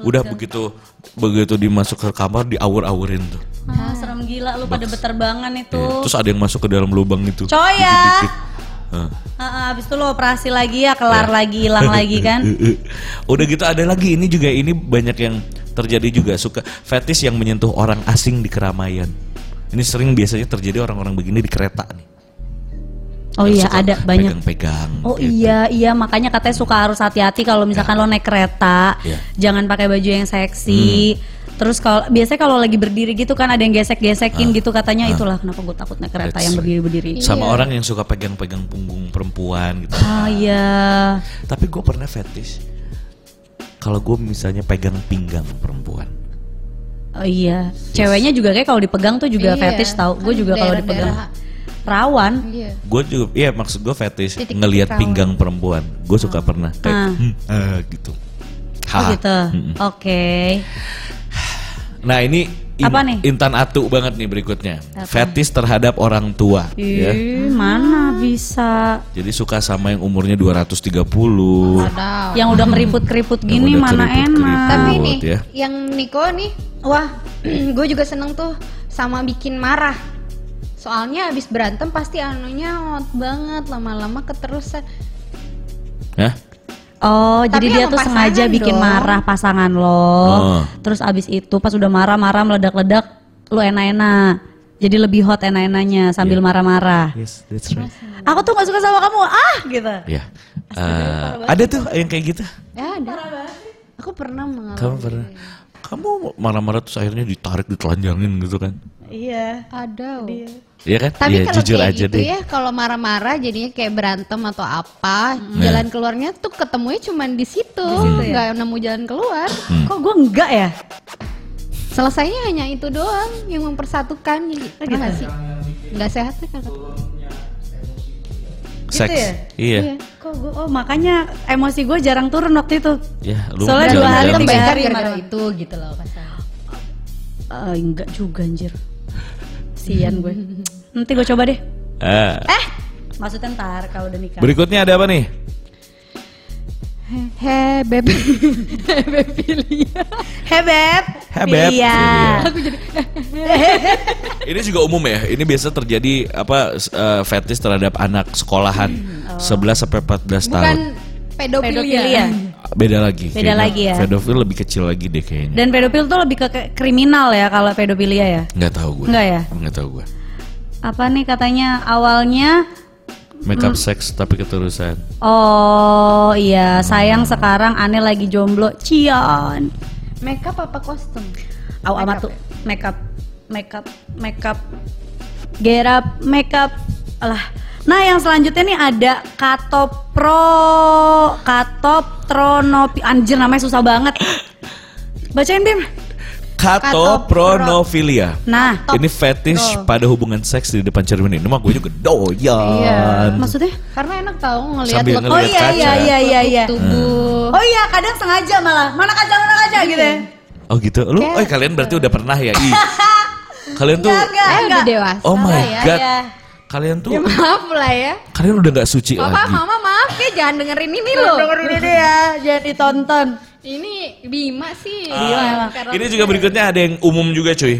udah begitu begitu dimasuk ke kamar diawur-awurin tuh Ah, serem gila lu pada beterbangan itu. Iya. terus ada yang masuk ke dalam lubang itu Coy ya. Heeh. Heeh, habis itu lo operasi lagi ya, kelar lagi, hilang lagi kan. Udah gitu ada lagi ini juga ini banyak yang terjadi juga suka fetish yang menyentuh orang asing di keramaian. Ini sering biasanya terjadi orang-orang begini di kereta nih. Oh iya ada banyak. Pegang-pegang. Oh gitu. iya iya makanya katanya suka harus hati-hati kalau misalkan lo naik kereta, Iya. jangan pakai baju yang seksi. Terus kalau biasanya kalau lagi berdiri gitu kan ada yang gesek-gesekin gitu katanya itulah kenapa gue takut naik kereta That's yang right. berdiri-berdiri. Sama orang yang suka pegang-pegang punggung perempuan gitu. Oh iya. Tapi gue pernah fetish. Kalau gue misalnya pegang pinggang perempuan. Oh iya. Ceweknya juga kayak kalau dipegang tuh juga Iya, fetish tau. Gue kan juga kalau dipegang rawan. Iya. Gue juga, iya maksud gue fetish ngelihat pinggang perempuan. Gue suka pernah kayak Ah. hmm, ah, gitu. Oh gitu. Oke. Nah ini in- Apa nih? intan atu banget nih berikutnya. Fetish terhadap orang tua. ya. Ih, mana bisa Jadi suka sama yang umurnya 230. Ada. yang udah keriput-keriput Yang gini udah mana keriput-keriput. enak. Tapi Buat nih, ya. yang Niko nih, wah, gue juga seneng tuh sama bikin marah. Soalnya abis berantem pasti anunya hot banget, lama-lama keterusan. Hah? Oh, Tapi jadi dia tuh sengaja pasangan bikin dong. marah pasangan lo. Oh. Terus abis itu pas udah marah-marah meledak-ledak, lu enak-enak. Jadi lebih hot enak-enaknya sambil Iya. marah-marah. Yes, that's right. Aku tuh gak suka sama kamu, ah gitu. Ya. Eh, ada tuh yang kayak gitu. Ya ada. Aku pernah mengalami. Kamu pernah? Kamu marah-marah terus akhirnya ditarik, ditelanjangin gitu kan? Iya. Ada. Iya kan? Tapi Iya, kalau jujur kayak aja gitu deh. ya, kalau marah-marah jadinya kayak berantem atau apa, jalan keluarnya tuh ketemunya cuma di situ, nggak nemu jalan keluar. Hmm. Kok gue enggak ya? Selesainya hanya itu doang yang mempersatukan, jadi Oh, pernah gitu. nggak sih? Nggak sehat nih kakak. Seks. ya? Iya. Kok gue, oh makanya emosi gue jarang turun waktu itu. Ya, lu Soalnya jalan- dua hari, jalan- tiga hari gara-gara marah. itu gitu loh kasar. Eh, enggak juga anjir. Sian gue. Nanti gue coba deh. Ah. Eh, maksudnya ntar kalau udah nikah. Berikutnya ada apa nih? He beb, beb Filia. Hebeb. Hebeb. Iya. Ini juga umum ya. Ini biasa terjadi apa s- eh, fetish terhadap anak sekolahan 11 sampai 14 tahun. Bukan pedofilia. Pedofilia. Beda lagi. Beda kayaknya. lagi ya. Pedofil lebih kecil lagi deh kayaknya. Dan pedofil tuh lebih ke kriminal ya kalau pedofilia ya. Nggak tahu gue. Nggak ya? Nggak tahu gue. Apa nih katanya awalnya Make Hmm. sex tapi keterusan. Oh iya, sayang sekarang aneh lagi jomblo. Cian. Makeup apa kostum? Au amat tuh makeup, makeup, makeup, get up, makeup. Alah. Nah yang selanjutnya nih ada Katopro, Katopronopi. Anjir namanya susah banget. Bacain Bim. Katopronofilia. Nah, Ini fetish pada hubungan seks di depan cermin ini mah gue juga doyan. Iya. maksudnya? Karena enak tahu ngelihat Sambil lekuk- ngelihat Oh iya kaca. iya iya iya iya. tubuh. Oh iya, kadang sengaja malah. Mana kaca mana kaca gitu ya. Oh gitu. Lu, oh kalian berarti udah pernah ya? Ih. kalian tuh, Enggak, enggak, Eh udah enggak. dewasa oh my ya. god. Iya. Kalian tuh, Ya maaf lah ya. kalian udah nggak suci Papa, lagi. mama maaf. maaf ya jangan dengerin ini loh. Dengerin ini ya, jangan ditonton. Ini Bima sih. Bima emang. Karena- Ini juga berikutnya ada yang umum juga cuy.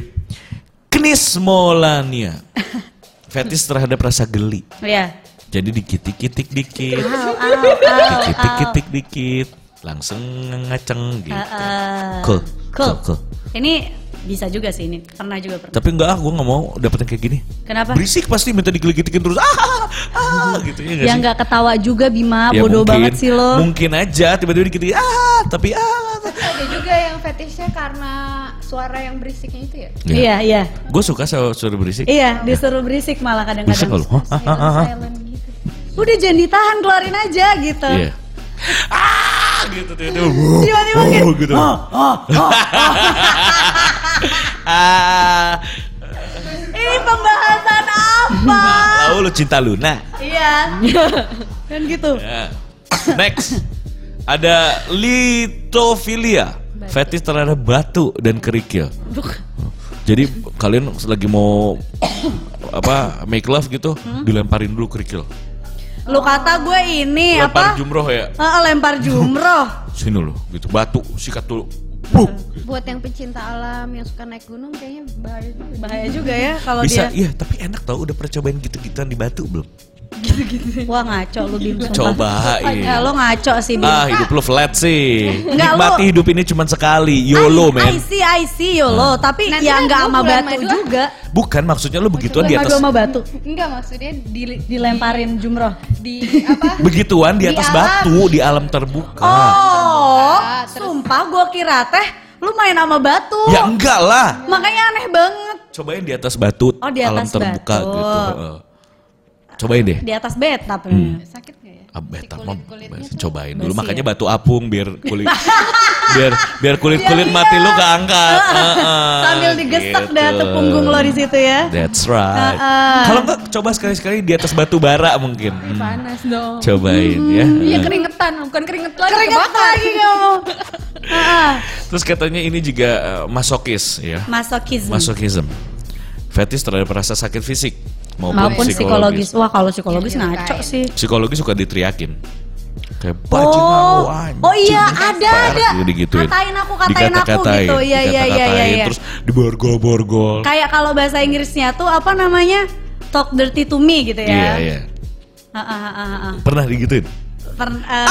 Knismolania. Fetis terhadap rasa geli. Iya. Jadi dikitik-kitik dikit, dikitik-kitik dikit, langsung ngaceng gitu. Uh, Cool. cool. Cool, cool. Ini bisa juga sih ini. Pernah juga pernah. Tapi enggak ah, gue nggak mau dapetin kayak gini. Kenapa? Berisik pasti minta digigitikin terus. Ah, ah, ah, gitu ya nggak Ya sih? nggak ketawa juga Bima, Ya bodoh mungkin, banget sih lo. Mungkin aja tiba-tiba dikit ah, tapi ah. Ada juga yang fetishnya karena suara yang berisiknya itu ya. Iya, iya. Gue suka suara berisik. Iya, disuruh berisik malah Berisik kadang-kadang. kalau. Hah. Silent gitu. Udah jangan ditahan, keluarin aja gitu. Iya. Ah, gitu tuh. tuh. Tiba-tiba Oh, kayak, gitu. Ah, Ini pembahasan apa? tahu lu cinta Luna. iya. Kan gitu. Ya. Next. Ada litofilia. Fetish terhadap batu dan kerikil. Jadi kalian lagi mau apa make love gitu, dilemparin dulu kerikil. Lu kata gue ini Lempar apa? jumroh ya. Ah, lempar jumroh. Sini loh, gitu. Batu, sikat dulu. Buh. Buat yang pecinta alam yang suka naik gunung kayaknya bahaya juga. Bahaya juga ya kalau Bisa, dia. iya tapi enak tau udah pernah cobain gitu-gituan di batu belum? Wah ngaco lu Bim. sumpah. Cobain. Ya, lo ngaco sih Bim. Ah hidup lu flat sih. Enggak, Nikmati lu- hidup ini cuma sekali. YOLO I, I men. see, I see YOLO. Tapi Nanti ya kan nggak gua sama batu madu. juga. Bukan maksudnya lu begituan di Madu atas sama batu. Enggak maksudnya di Dilemparin jumroh. di apa? begituan di Di atas alam. batu di alam terbuka. Oh, Ah, terus- sumpah gue kira teh lu main sama batu. Ya enggak lah. Makanya aneh banget. Cobain di atas batu Oh, di alam atas terbuka batu. gitu. Cobain deh. Di atas bathtub. Sakit nggak ya? Ah, beta Si tuh cobain dulu makanya ya? batu apung biar kulit biar biar kulit kulit mati lu keangkat Heeh, Sambil digesek gitu. dah tuh punggung lo di situ ya. That's right. Heeh. Kalau enggak coba sekali-sekali di atas batu bara mungkin. Hmm, Panas dong. Cobain ya. Iya keringetan, bukan keringet lagi Keringet kebakar. lagi kamu. Ah, Terus katanya ini juga eh, masokis ya. Masokism. Masokism. Fetish terhadap rasa sakit fisik maupun, Maupun psikologis. Wah kalau psikologis Iya, ngaco kayak- sih. Psikologis suka diteriakin. Kayak bajingan lu, Oh, anjing." oh iya ada ada. digituin. Katain aku, katain aku Dikata-katain, gitu. Iya iya iya iya. iya. Terus diborgol-borgol. Kayak kalau bahasa Inggrisnya tuh apa namanya? Talk dirty to me gitu ya. Iya iya. Ah, ah, ah, ah, ah. Pernah digituin? Eh,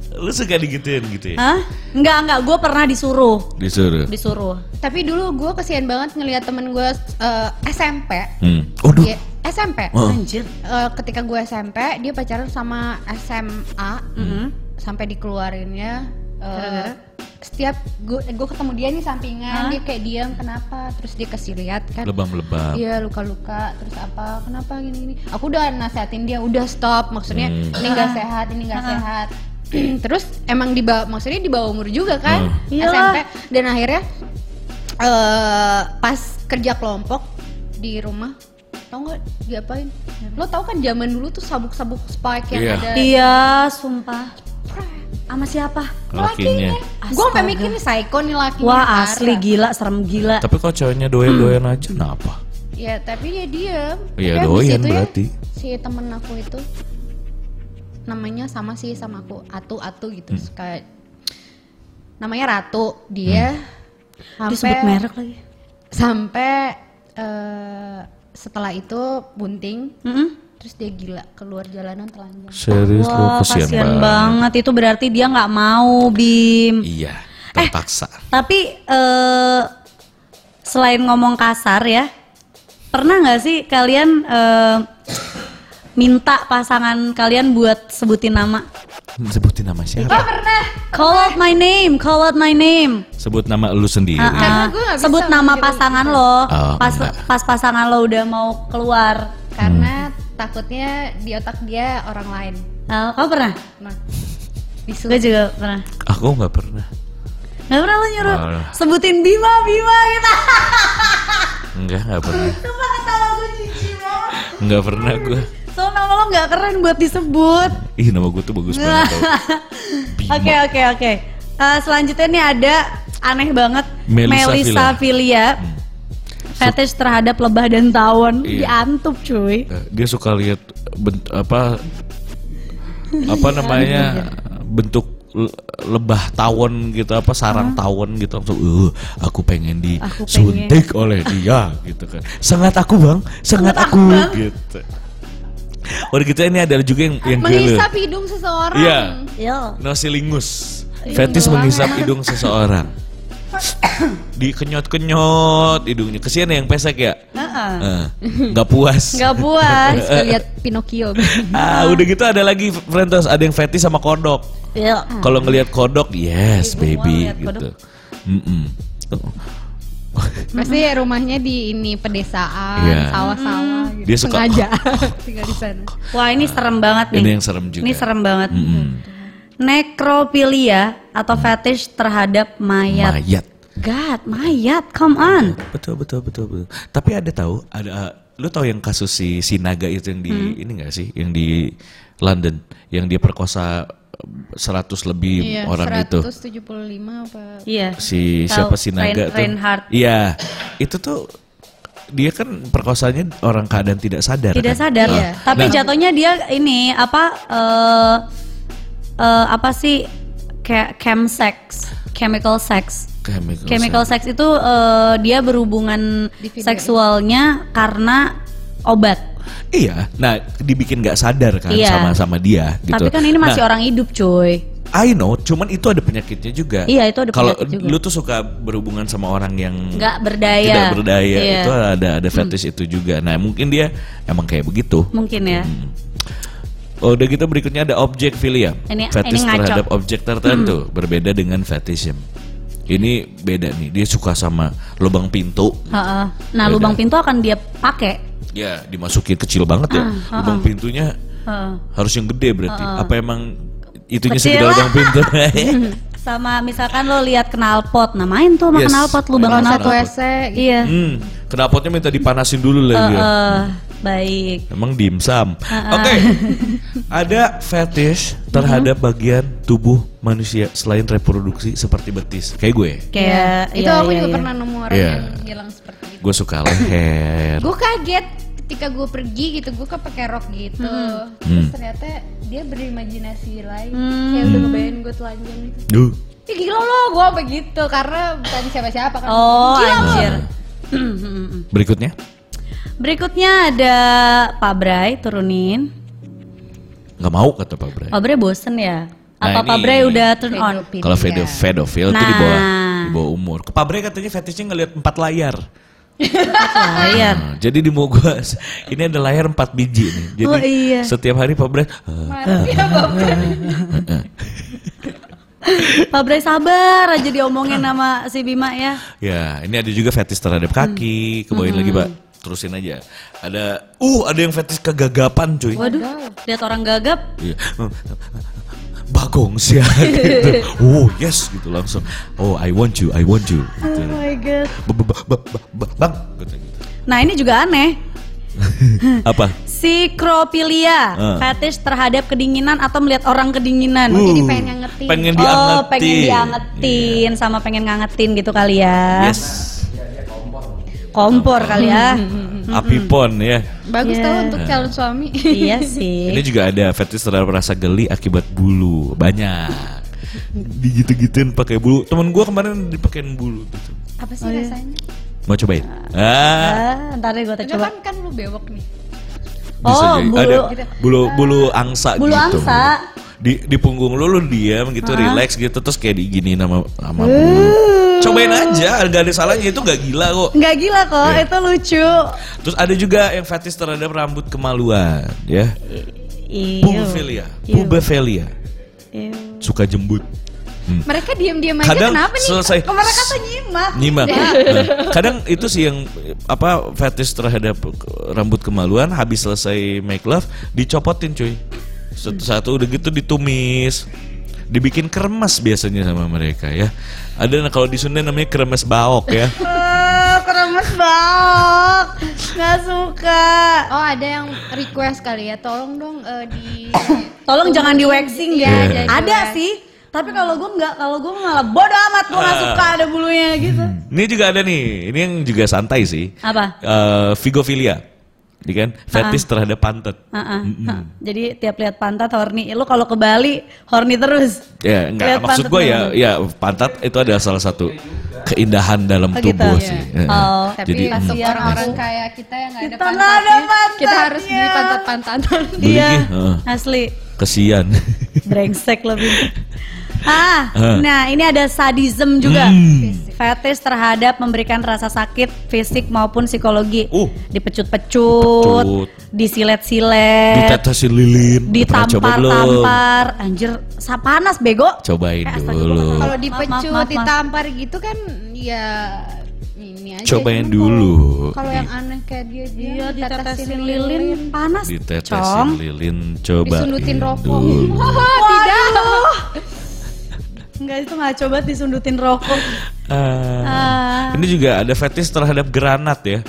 Lu suka digituin gitu ya? Hah? Enggak enggak, gue pernah disuruh. Disuruh. Disuruh. Tapi dulu gue kesian banget ngelihat temen gue eh, SMP. Hmm. Waduh. Dia SMP. Oh. Anjir. Eh, ketika gue SMP dia pacaran sama SMA Mhm. sampai dikeluarinnya eh, Gara-gara? setiap gue gue ketemu dia nih sampingan Hah? dia kayak diam kenapa terus dia kasih lihat kan Lebam-lebam. Iya luka-luka terus apa kenapa gini-gini aku udah nasehatin dia udah stop maksudnya Hmm. ini nggak sehat ini nggak sehat terus emang di bawah maksudnya di bawah umur juga kan Hmm. SMP dan akhirnya eh pas kerja kelompok di rumah tau nggak diapain lo tau kan zaman dulu tuh sabuk-sabuk spike yang Iya. ada Iya, sumpah. Sama siapa? Lakinya. gue sampai Astaga. mikir nih psycho nih lakinya Wah, parah. asli gila, serem gila. Tapi kalau ceweknya doyan-doyan aja, kenapa? Ya tapi dia diem. Iya, doyan ya, berarti. si temen aku itu namanya sama sih sama aku Atu Atu gitu Hmm. suka namanya Ratu dia Disebut sampai merek lagi. sampai eh, setelah itu bunting Mm-mm. terus dia gila keluar jalanan telanjang. Serius lu Wah, kesian, kasihan banget. banget. Itu berarti dia nggak mau, Bim. Iya, terpaksa. Tapi eh selain ngomong kasar ya, pernah nggak sih kalian eh, minta pasangan kalian buat sebutin nama? Sebutin nama siapa? Call out my name, call out my name. Sebut nama lu sendiri. Gue nggak bisa Sebut nama pasangan itu. lo. Oh, pas enggak. pas pasangan lo udah mau keluar. Karena takutnya di otak dia orang lain. Eh, kamu pernah? Nah, disuruh Gue juga pernah. Aku nggak pernah. Gak pernah lo nyuruh Oh. sebutin Bima, Bima gitu. Enggak, nggak pernah. Sumpah ketawa gue jijik banget. Nggak pernah gue. So nama lo gak keren buat disebut. Ih, nama gue tuh bagus banget. Oke oke oke. Eh, selanjutnya nih ada aneh banget Melissa Filia. Fetish terhadap lebah dan tawon Iya. diantup cuy. Eh, Dia suka lihat bent- apa apa namanya bentuk le- lebah tawon gitu apa sarang tawon gitu langsung uh aku pengen Aku disuntik oleh dia gitu kan sangat aku bang sangat aku gitu Udah gitu ini ada juga yang yang gila. Menghisap hidung seseorang. Iya. Yo. Nosilingus. Fetis menghisap hidung seseorang. Dikenyot-kenyot hidungnya. Kesian ya yang pesek ya? Heeh. Eh, Nggak puas. Nggak puas. Lihat Pinocchio. Ah, udah gitu ada lagi Frentos, ada yang fetis sama kodok. Yo. Kalau ngelihat kodok, yes mau baby gitu. kodok. Mm-mm. Pasti rumahnya di ini pedesaan, Iya. sawah-sawah gitu. Dia suka- Sengaja tinggal di sana. Wah ini serem banget nih. Ini yang serem juga. Ini serem banget. Mm-mm. Nekrofilia atau fetish terhadap mayat. Mayat. God, mayat, come on. Betul betul betul betul. Tapi ada tahu ada lu tahu yang kasus si si naga itu yang di Hmm. ini enggak sih yang di London yang dia perkosa 100 lebih Iya, orang itu. 175 apa? Iya. Si Tahu, siapa si naga Rein- tuh? Reinhardt. Iya. Itu tuh dia kan perkosanya orang keadaan tidak sadar Tidak kan? sadar. Ah. Iya. Tapi Nah, jatuhnya dia ini apa eh eh, apa sih kayak chemsex, chemical sex. chemical, Chemical sex itu eh, dia berhubungan video seksualnya karena obat. Iya, nah dibikin nggak sadar kan Iya. sama sama dia gitu. Tapi kan ini masih Nah, orang hidup, cuy. I know, cuman itu ada penyakitnya juga. Iya, itu ada Kalau penyakit juga. lu tuh suka berhubungan sama orang yang Nggak berdaya. tidak berdaya, Iya. Hmm. itu ada ada fetish itu juga. Nah, mungkin dia emang kayak begitu. Mungkin ya. Hmm. Oh, udah gitu berikutnya ada objek filia. Ini- Fetish ini. Hmm. terhadap objek tertentu berbeda dengan fetishism. Ini beda nih, dia suka sama lubang pintu. Heeh. Nah, Beda. lubang pintu akan dia pakai. Ya, dimasukin kecil banget ya. Ah, lubang pintunya Heeh. harus yang gede berarti. Apa emang itunya Kecil segede lah. lubang pintu? Sama misalkan lo lihat knalpot, nah main tuh sama Yes. knalpot lubang knalpot. satu WC gitu. Iya. hmm, knalpotnya minta dipanasin dulu lagi ya. Heeh, baik. Emang dimsum. Oke. Ada fetish terhadap bagian tubuh manusia selain reproduksi seperti betis. Kayak gue. Kayak Itu iya, aku iya, juga iya. pernah nemu orang Iya. yang bilang seperti itu. Gue suka leher. Gue kaget ketika gue pergi gitu, gue kan pakai rok gitu. Hmm. Terus ternyata dia berimajinasi lain. Hmm. Kayak udah ngebayangin gue telanjang gitu. Duh. Ya gila lo, gue apa gitu karena bukan siapa-siapa kan. Oh, Gila lo. anjir. Berikutnya. Berikutnya ada Pak Bray turunin. nggak mau kata Pak Bray. Pak Bray bosen ya? Nah, Apa Pak ini- Bray udah turn on? Kalau pedo pedofil itu di bawah Nah. di bawah umur. Ke Pak Bray katanya fetishnya ngelihat empat layar. Layar. Nah, jadi di mau gua ini ada layar empat biji nih. Jadi Oh, iya. setiap hari Pak Bray "Eh, Mati ya Bapak. Pak Bray sabar aja diomongin sama si Bima ya. Ya, ini ada juga fetish terhadap kaki. Kebawain lagi, Pak. Terusin aja. Ada uh, ada yang fetish kegagapan, cuy. Waduh, lihat orang gagap. Iya. Bagong sih gitu. Oh, yes gitu langsung. Oh, I want you, I want you. Gitu. Oh ba- Bang, gitu. Nah ini juga aneh. Apa? Sikropilia, Ah. fetish terhadap kedinginan atau melihat orang kedinginan. Uh, jadi pengen ngangetin. Pengen Oh, diangetin. pengen diangetin sama pengen ngangetin gitu kali ya. Yes. Kompor kali ya. Api pon ya. Bagus Iya. tau untuk calon suami. iya sih. Ini juga ada fetish terhadap rasa geli akibat bulu. Banyak. Digitu-gituin pakai bulu. Temen gua kemarin dipakein bulu gitu. Apa Oh, sih iya. rasanya? Mau cobain? Ah, Ah, ntar deh gue coba. kan kan lu bewok nih. bisa Oh, jadi. bulu. Ada bulu bulu angsa Bulu gitu. angsa. Di di punggung lu lu diam gitu, Ah. relax gitu terus kayak digini sama sama Uh. bulu. Cobain aja, gak ada salahnya itu gak gila kok. Nggak gila kok, Iya. itu lucu. Terus ada juga yang fetish terhadap rambut kemaluan, ya. Iya. Pubefelia, Iu. Suka jembut. Hmm. Mereka diam-diam aja Kadang kenapa nih? selesai Kok mereka tuh nyimak. nyimak. Nah, kadang itu sih yang apa fetish terhadap rambut kemaluan habis selesai make love dicopotin cuy. Satu-satu udah gitu ditumis. Dibikin kremes biasanya sama mereka ya. Ada nah, kalau di Sunda namanya kremes baok ya. Banget. Nggak suka. Oh ada yang request kali ya, tolong dong eh, di Tolong jangan di waxing ya. jangan Ada di-wax. sih. Tapi kalau gue nggak, kalau gue malah bodoh amat gue nggak Ah. suka ada bulunya gitu. Ini juga ada nih. Ini yang juga santai sih. Apa? Eh, Vigofilia. Jadi kan fetish terhadap pantat. Ah. Jadi tiap lihat pantat horny. Lu kalau ke Bali horny terus. Ya, enggak Lihat maksud pantat gue ya, ya pantat itu adalah salah satu keindahan dalam Oh, gitu? tubuh Iya. sih. Eh, Oh. Tapi Jadi untuk kasihan orang-orang kayak kita yang nggak ada ada pantatnya, kita harus beli beli Iya. eh, Asli. kesian. Brengsek lebih. Ah, Ah. nah ini ada sadism juga. Hmm. Fetish terhadap memberikan rasa sakit fisik maupun psikologi. Uh. Dipecut-pecut, Pecut. disilet-silet, Ditetesin lilin. Ditampar-tampar. Anjir, panas bego. Cobain Eh, dulu. Kalau Maaf, maaf, dipecut, maaf, maaf. ditampar gitu kan ya ini aja. Cobain dulu. kalau- yang aneh kayak dia dia Iya, ditetesin lilin panas. Ditetesin Cong. lilin, coba disundutin rokok. dulu. Tidak. Enggak itu nggak coba disundutin rokok. Ah. Ah. Ini juga ada fetish terhadap granat ya.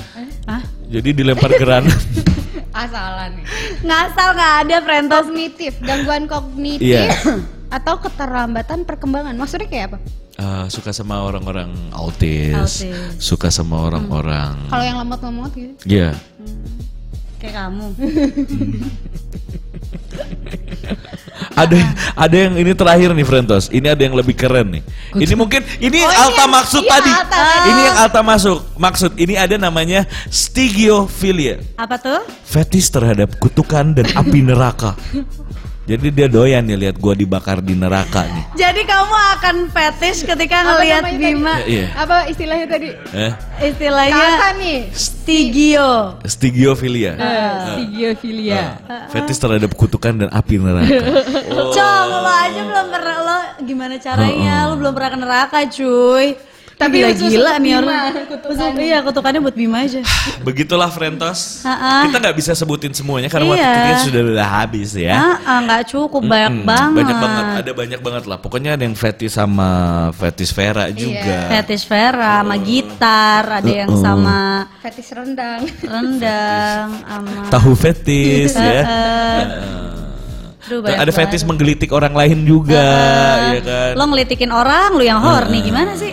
Hah? Jadi dilempar granat. Asalan nih. Ngasal nggak ada Frentos. Kognitif, gangguan kognitif Iya. atau keterlambatan perkembangan. Maksudnya kayak apa? Eh, suka sama orang-orang autis, Autis. suka sama orang-orang. Kalau yang lemot-lemot gitu. Iya. Kayak kamu. Ada ada yang ini terakhir nih Frentos. Ini ada yang lebih keren nih. Ini mungkin ini Alta maksud iya, tadi. Alta. Ini yang Alta masuk. Maksud ini ada namanya stigiofilia. Apa tuh? Fetish terhadap kutukan dan api neraka. Jadi dia doyan nih lihat gua dibakar di neraka nih. Jadi kamu akan fetish ketika ngelihat Bima tadi? Iya. Apa istilahnya tadi? Eh, istilahnya Kata nih. stigio. stigiofilia. Stigiofilia. Eh, Fetish terhadap kutukan dan api neraka. Cong, lo aja belum pernah lo gimana caranya? Lo belum pernah ke neraka, cuy. Tapi gila gila nih Bima, orang. Iya, kutukannya buat Bima aja. Begitulah Frentos. Kita nggak bisa sebutin semuanya karena waktu Iya. kita sudah udah habis ya. Nggak cukup banyak Hmm, banget. Banyak banget, ada banyak banget lah. Pokoknya ada yang fetish sama fetish Vera juga. Fetish Vera sama gitar, ada yang Uh-uh. sama Fetis rendang. rendang, sama Tahu fetish ya. Aduh, banyak ada fetish banget. menggelitik orang lain juga, ya kan. Lo ngelitikin orang, lu yang horny gimana sih?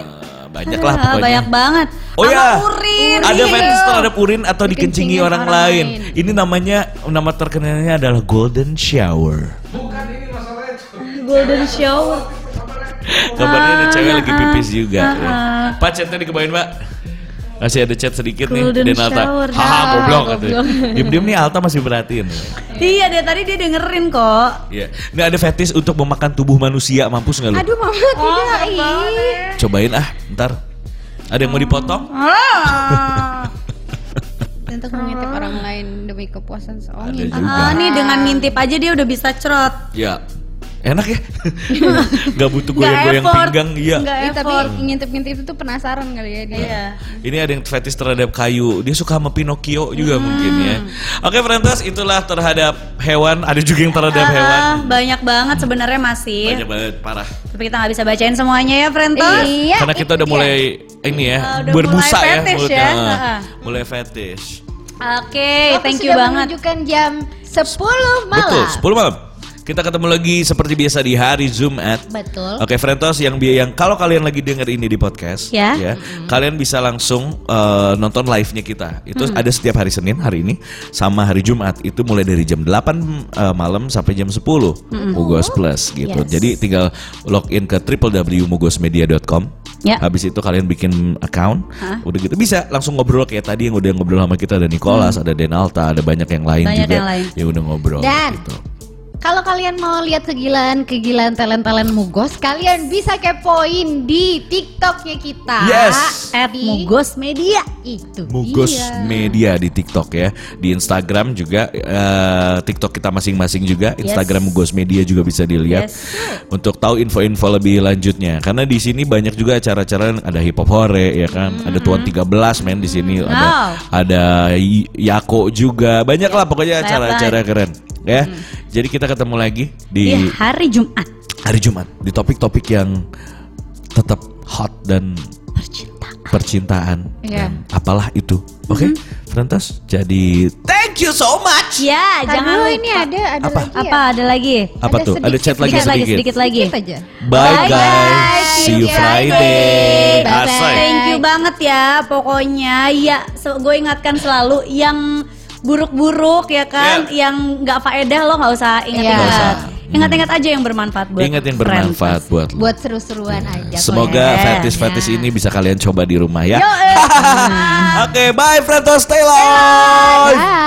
Banyak lah Ah, pokoknya. Banyak banget. Oh ya, urin. ada Iya. fetish terhadap urin atau dikencingi orang, orang lain. lain. Ini namanya nama terkenalnya adalah golden shower. Bukan ini masalahnya. Golden shower. Kabarnya ada cewek lagi ah, pipis juga. ah, ya. ah. Masih ada chat sedikit Golden nih dan Alta. Haha Ah, goblok katanya. Diem-diem nih Alta masih perhatiin. Iya, dari tadi dia dengerin kok. Iya. Ini ada fetish untuk memakan tubuh manusia. Mampus nggak lu? Aduh mama tidak ih. Cobain ah, ntar. Ada yang mau dipotong? Ah. Untuk mengintip orang lain demi kepuasan seorang. Ada yang- juga. Ah, nih dengan ngintip aja dia udah bisa cerot. Ya. Enak ya? Gak butuh Nggak goyang-goyang pinggang. Iya. Nggak Iya, tapi effort. ngintip-ngintip itu penasaran kali ya dia. Iya. Ini ada yang fetish terhadap kayu. Dia suka sama Pinocchio juga mungkin ya. Oke, Frentas, itulah terhadap hewan. Ada juga yang terhadap hewan. Ah, banyak banget sebenarnya masih. Banyak banget, parah. Tapi kita nggak bisa bacain semuanya ya, Frentos. Iya, Karena kita udah dia. mulai ini ya, udah berbusa mulai ya mulutnya. ya. Ah. Mulai fetish. Oke, Waktu thank you banget. menunjukkan jam 10 malam. Betul, 10 malam. Kita ketemu lagi seperti biasa di hari Jumat. Betul. Oke, Frentos yang bi- yang kalau kalian lagi denger ini di podcast, Ya. kalian bisa langsung eh, nonton live-nya kita. Itu ada setiap hari Senin hari ini sama hari Jumat. Itu mulai dari jam 8 eh, malam sampai jam 10 Mugos Plus gitu. Yes. Jadi tinggal login ke www.mugosmedia.com. Ya. Habis itu kalian bikin account, udah gitu bisa langsung ngobrol kayak tadi yang udah ngobrol sama kita ada Nicholas, ada Denalta, ada banyak yang lain Banyak juga yang lain. yang udah ngobrol Dan gitu. Kalau kalian mau lihat kegilaan-kegilaan talent-talent Mugos, kalian bisa kepoin di TikToknya kita. Yes. At Di- Mugos Media. Itu. Mugos dia. Media di TikTok ya, di Instagram juga eh, TikTok kita masing-masing juga, Instagram Mugos Media juga bisa dilihat Yes. untuk tahu info-info lebih lanjutnya. Karena di sini banyak juga acara-acara ada hip hop hore ya kan, ada Tuan 13 men di sini, ada Wow. ada Yako juga, banyak lah pokoknya acara-acara keren ya. Jadi kita ketemu lagi di Di hari Jumat. hari Jumat di topik-topik yang tetap hot dan Percintaan. percintaan Iya. dan apalah itu. Oke, Frentas. Jadi thank you so much. Ya, jangan lupa. ini ada ada Apa? lagi ya. Apa ada lagi? Apa tuh? Ada chat lagi sedikit lagi, sedikit. sedikit lagi. Sedikit aja. Bye, Bye, guys. guys. See you Friday. Bye-bye. Asai. Thank you banget ya. Pokoknya ya gue ingatkan selalu yang buruk-buruk ya kan, Ya. yang nggak faedah lo nggak usah Iya. ingat-ingat. Usah. Ingat-ingat aja yang bermanfaat buat Ingat yang friends. bermanfaat buat lo. Buat seru-seruan aja. kok Semoga fetis-fetis Nah. ini bisa kalian coba di rumah ya. Yo. Oke, bye Friends, stay live. Bye.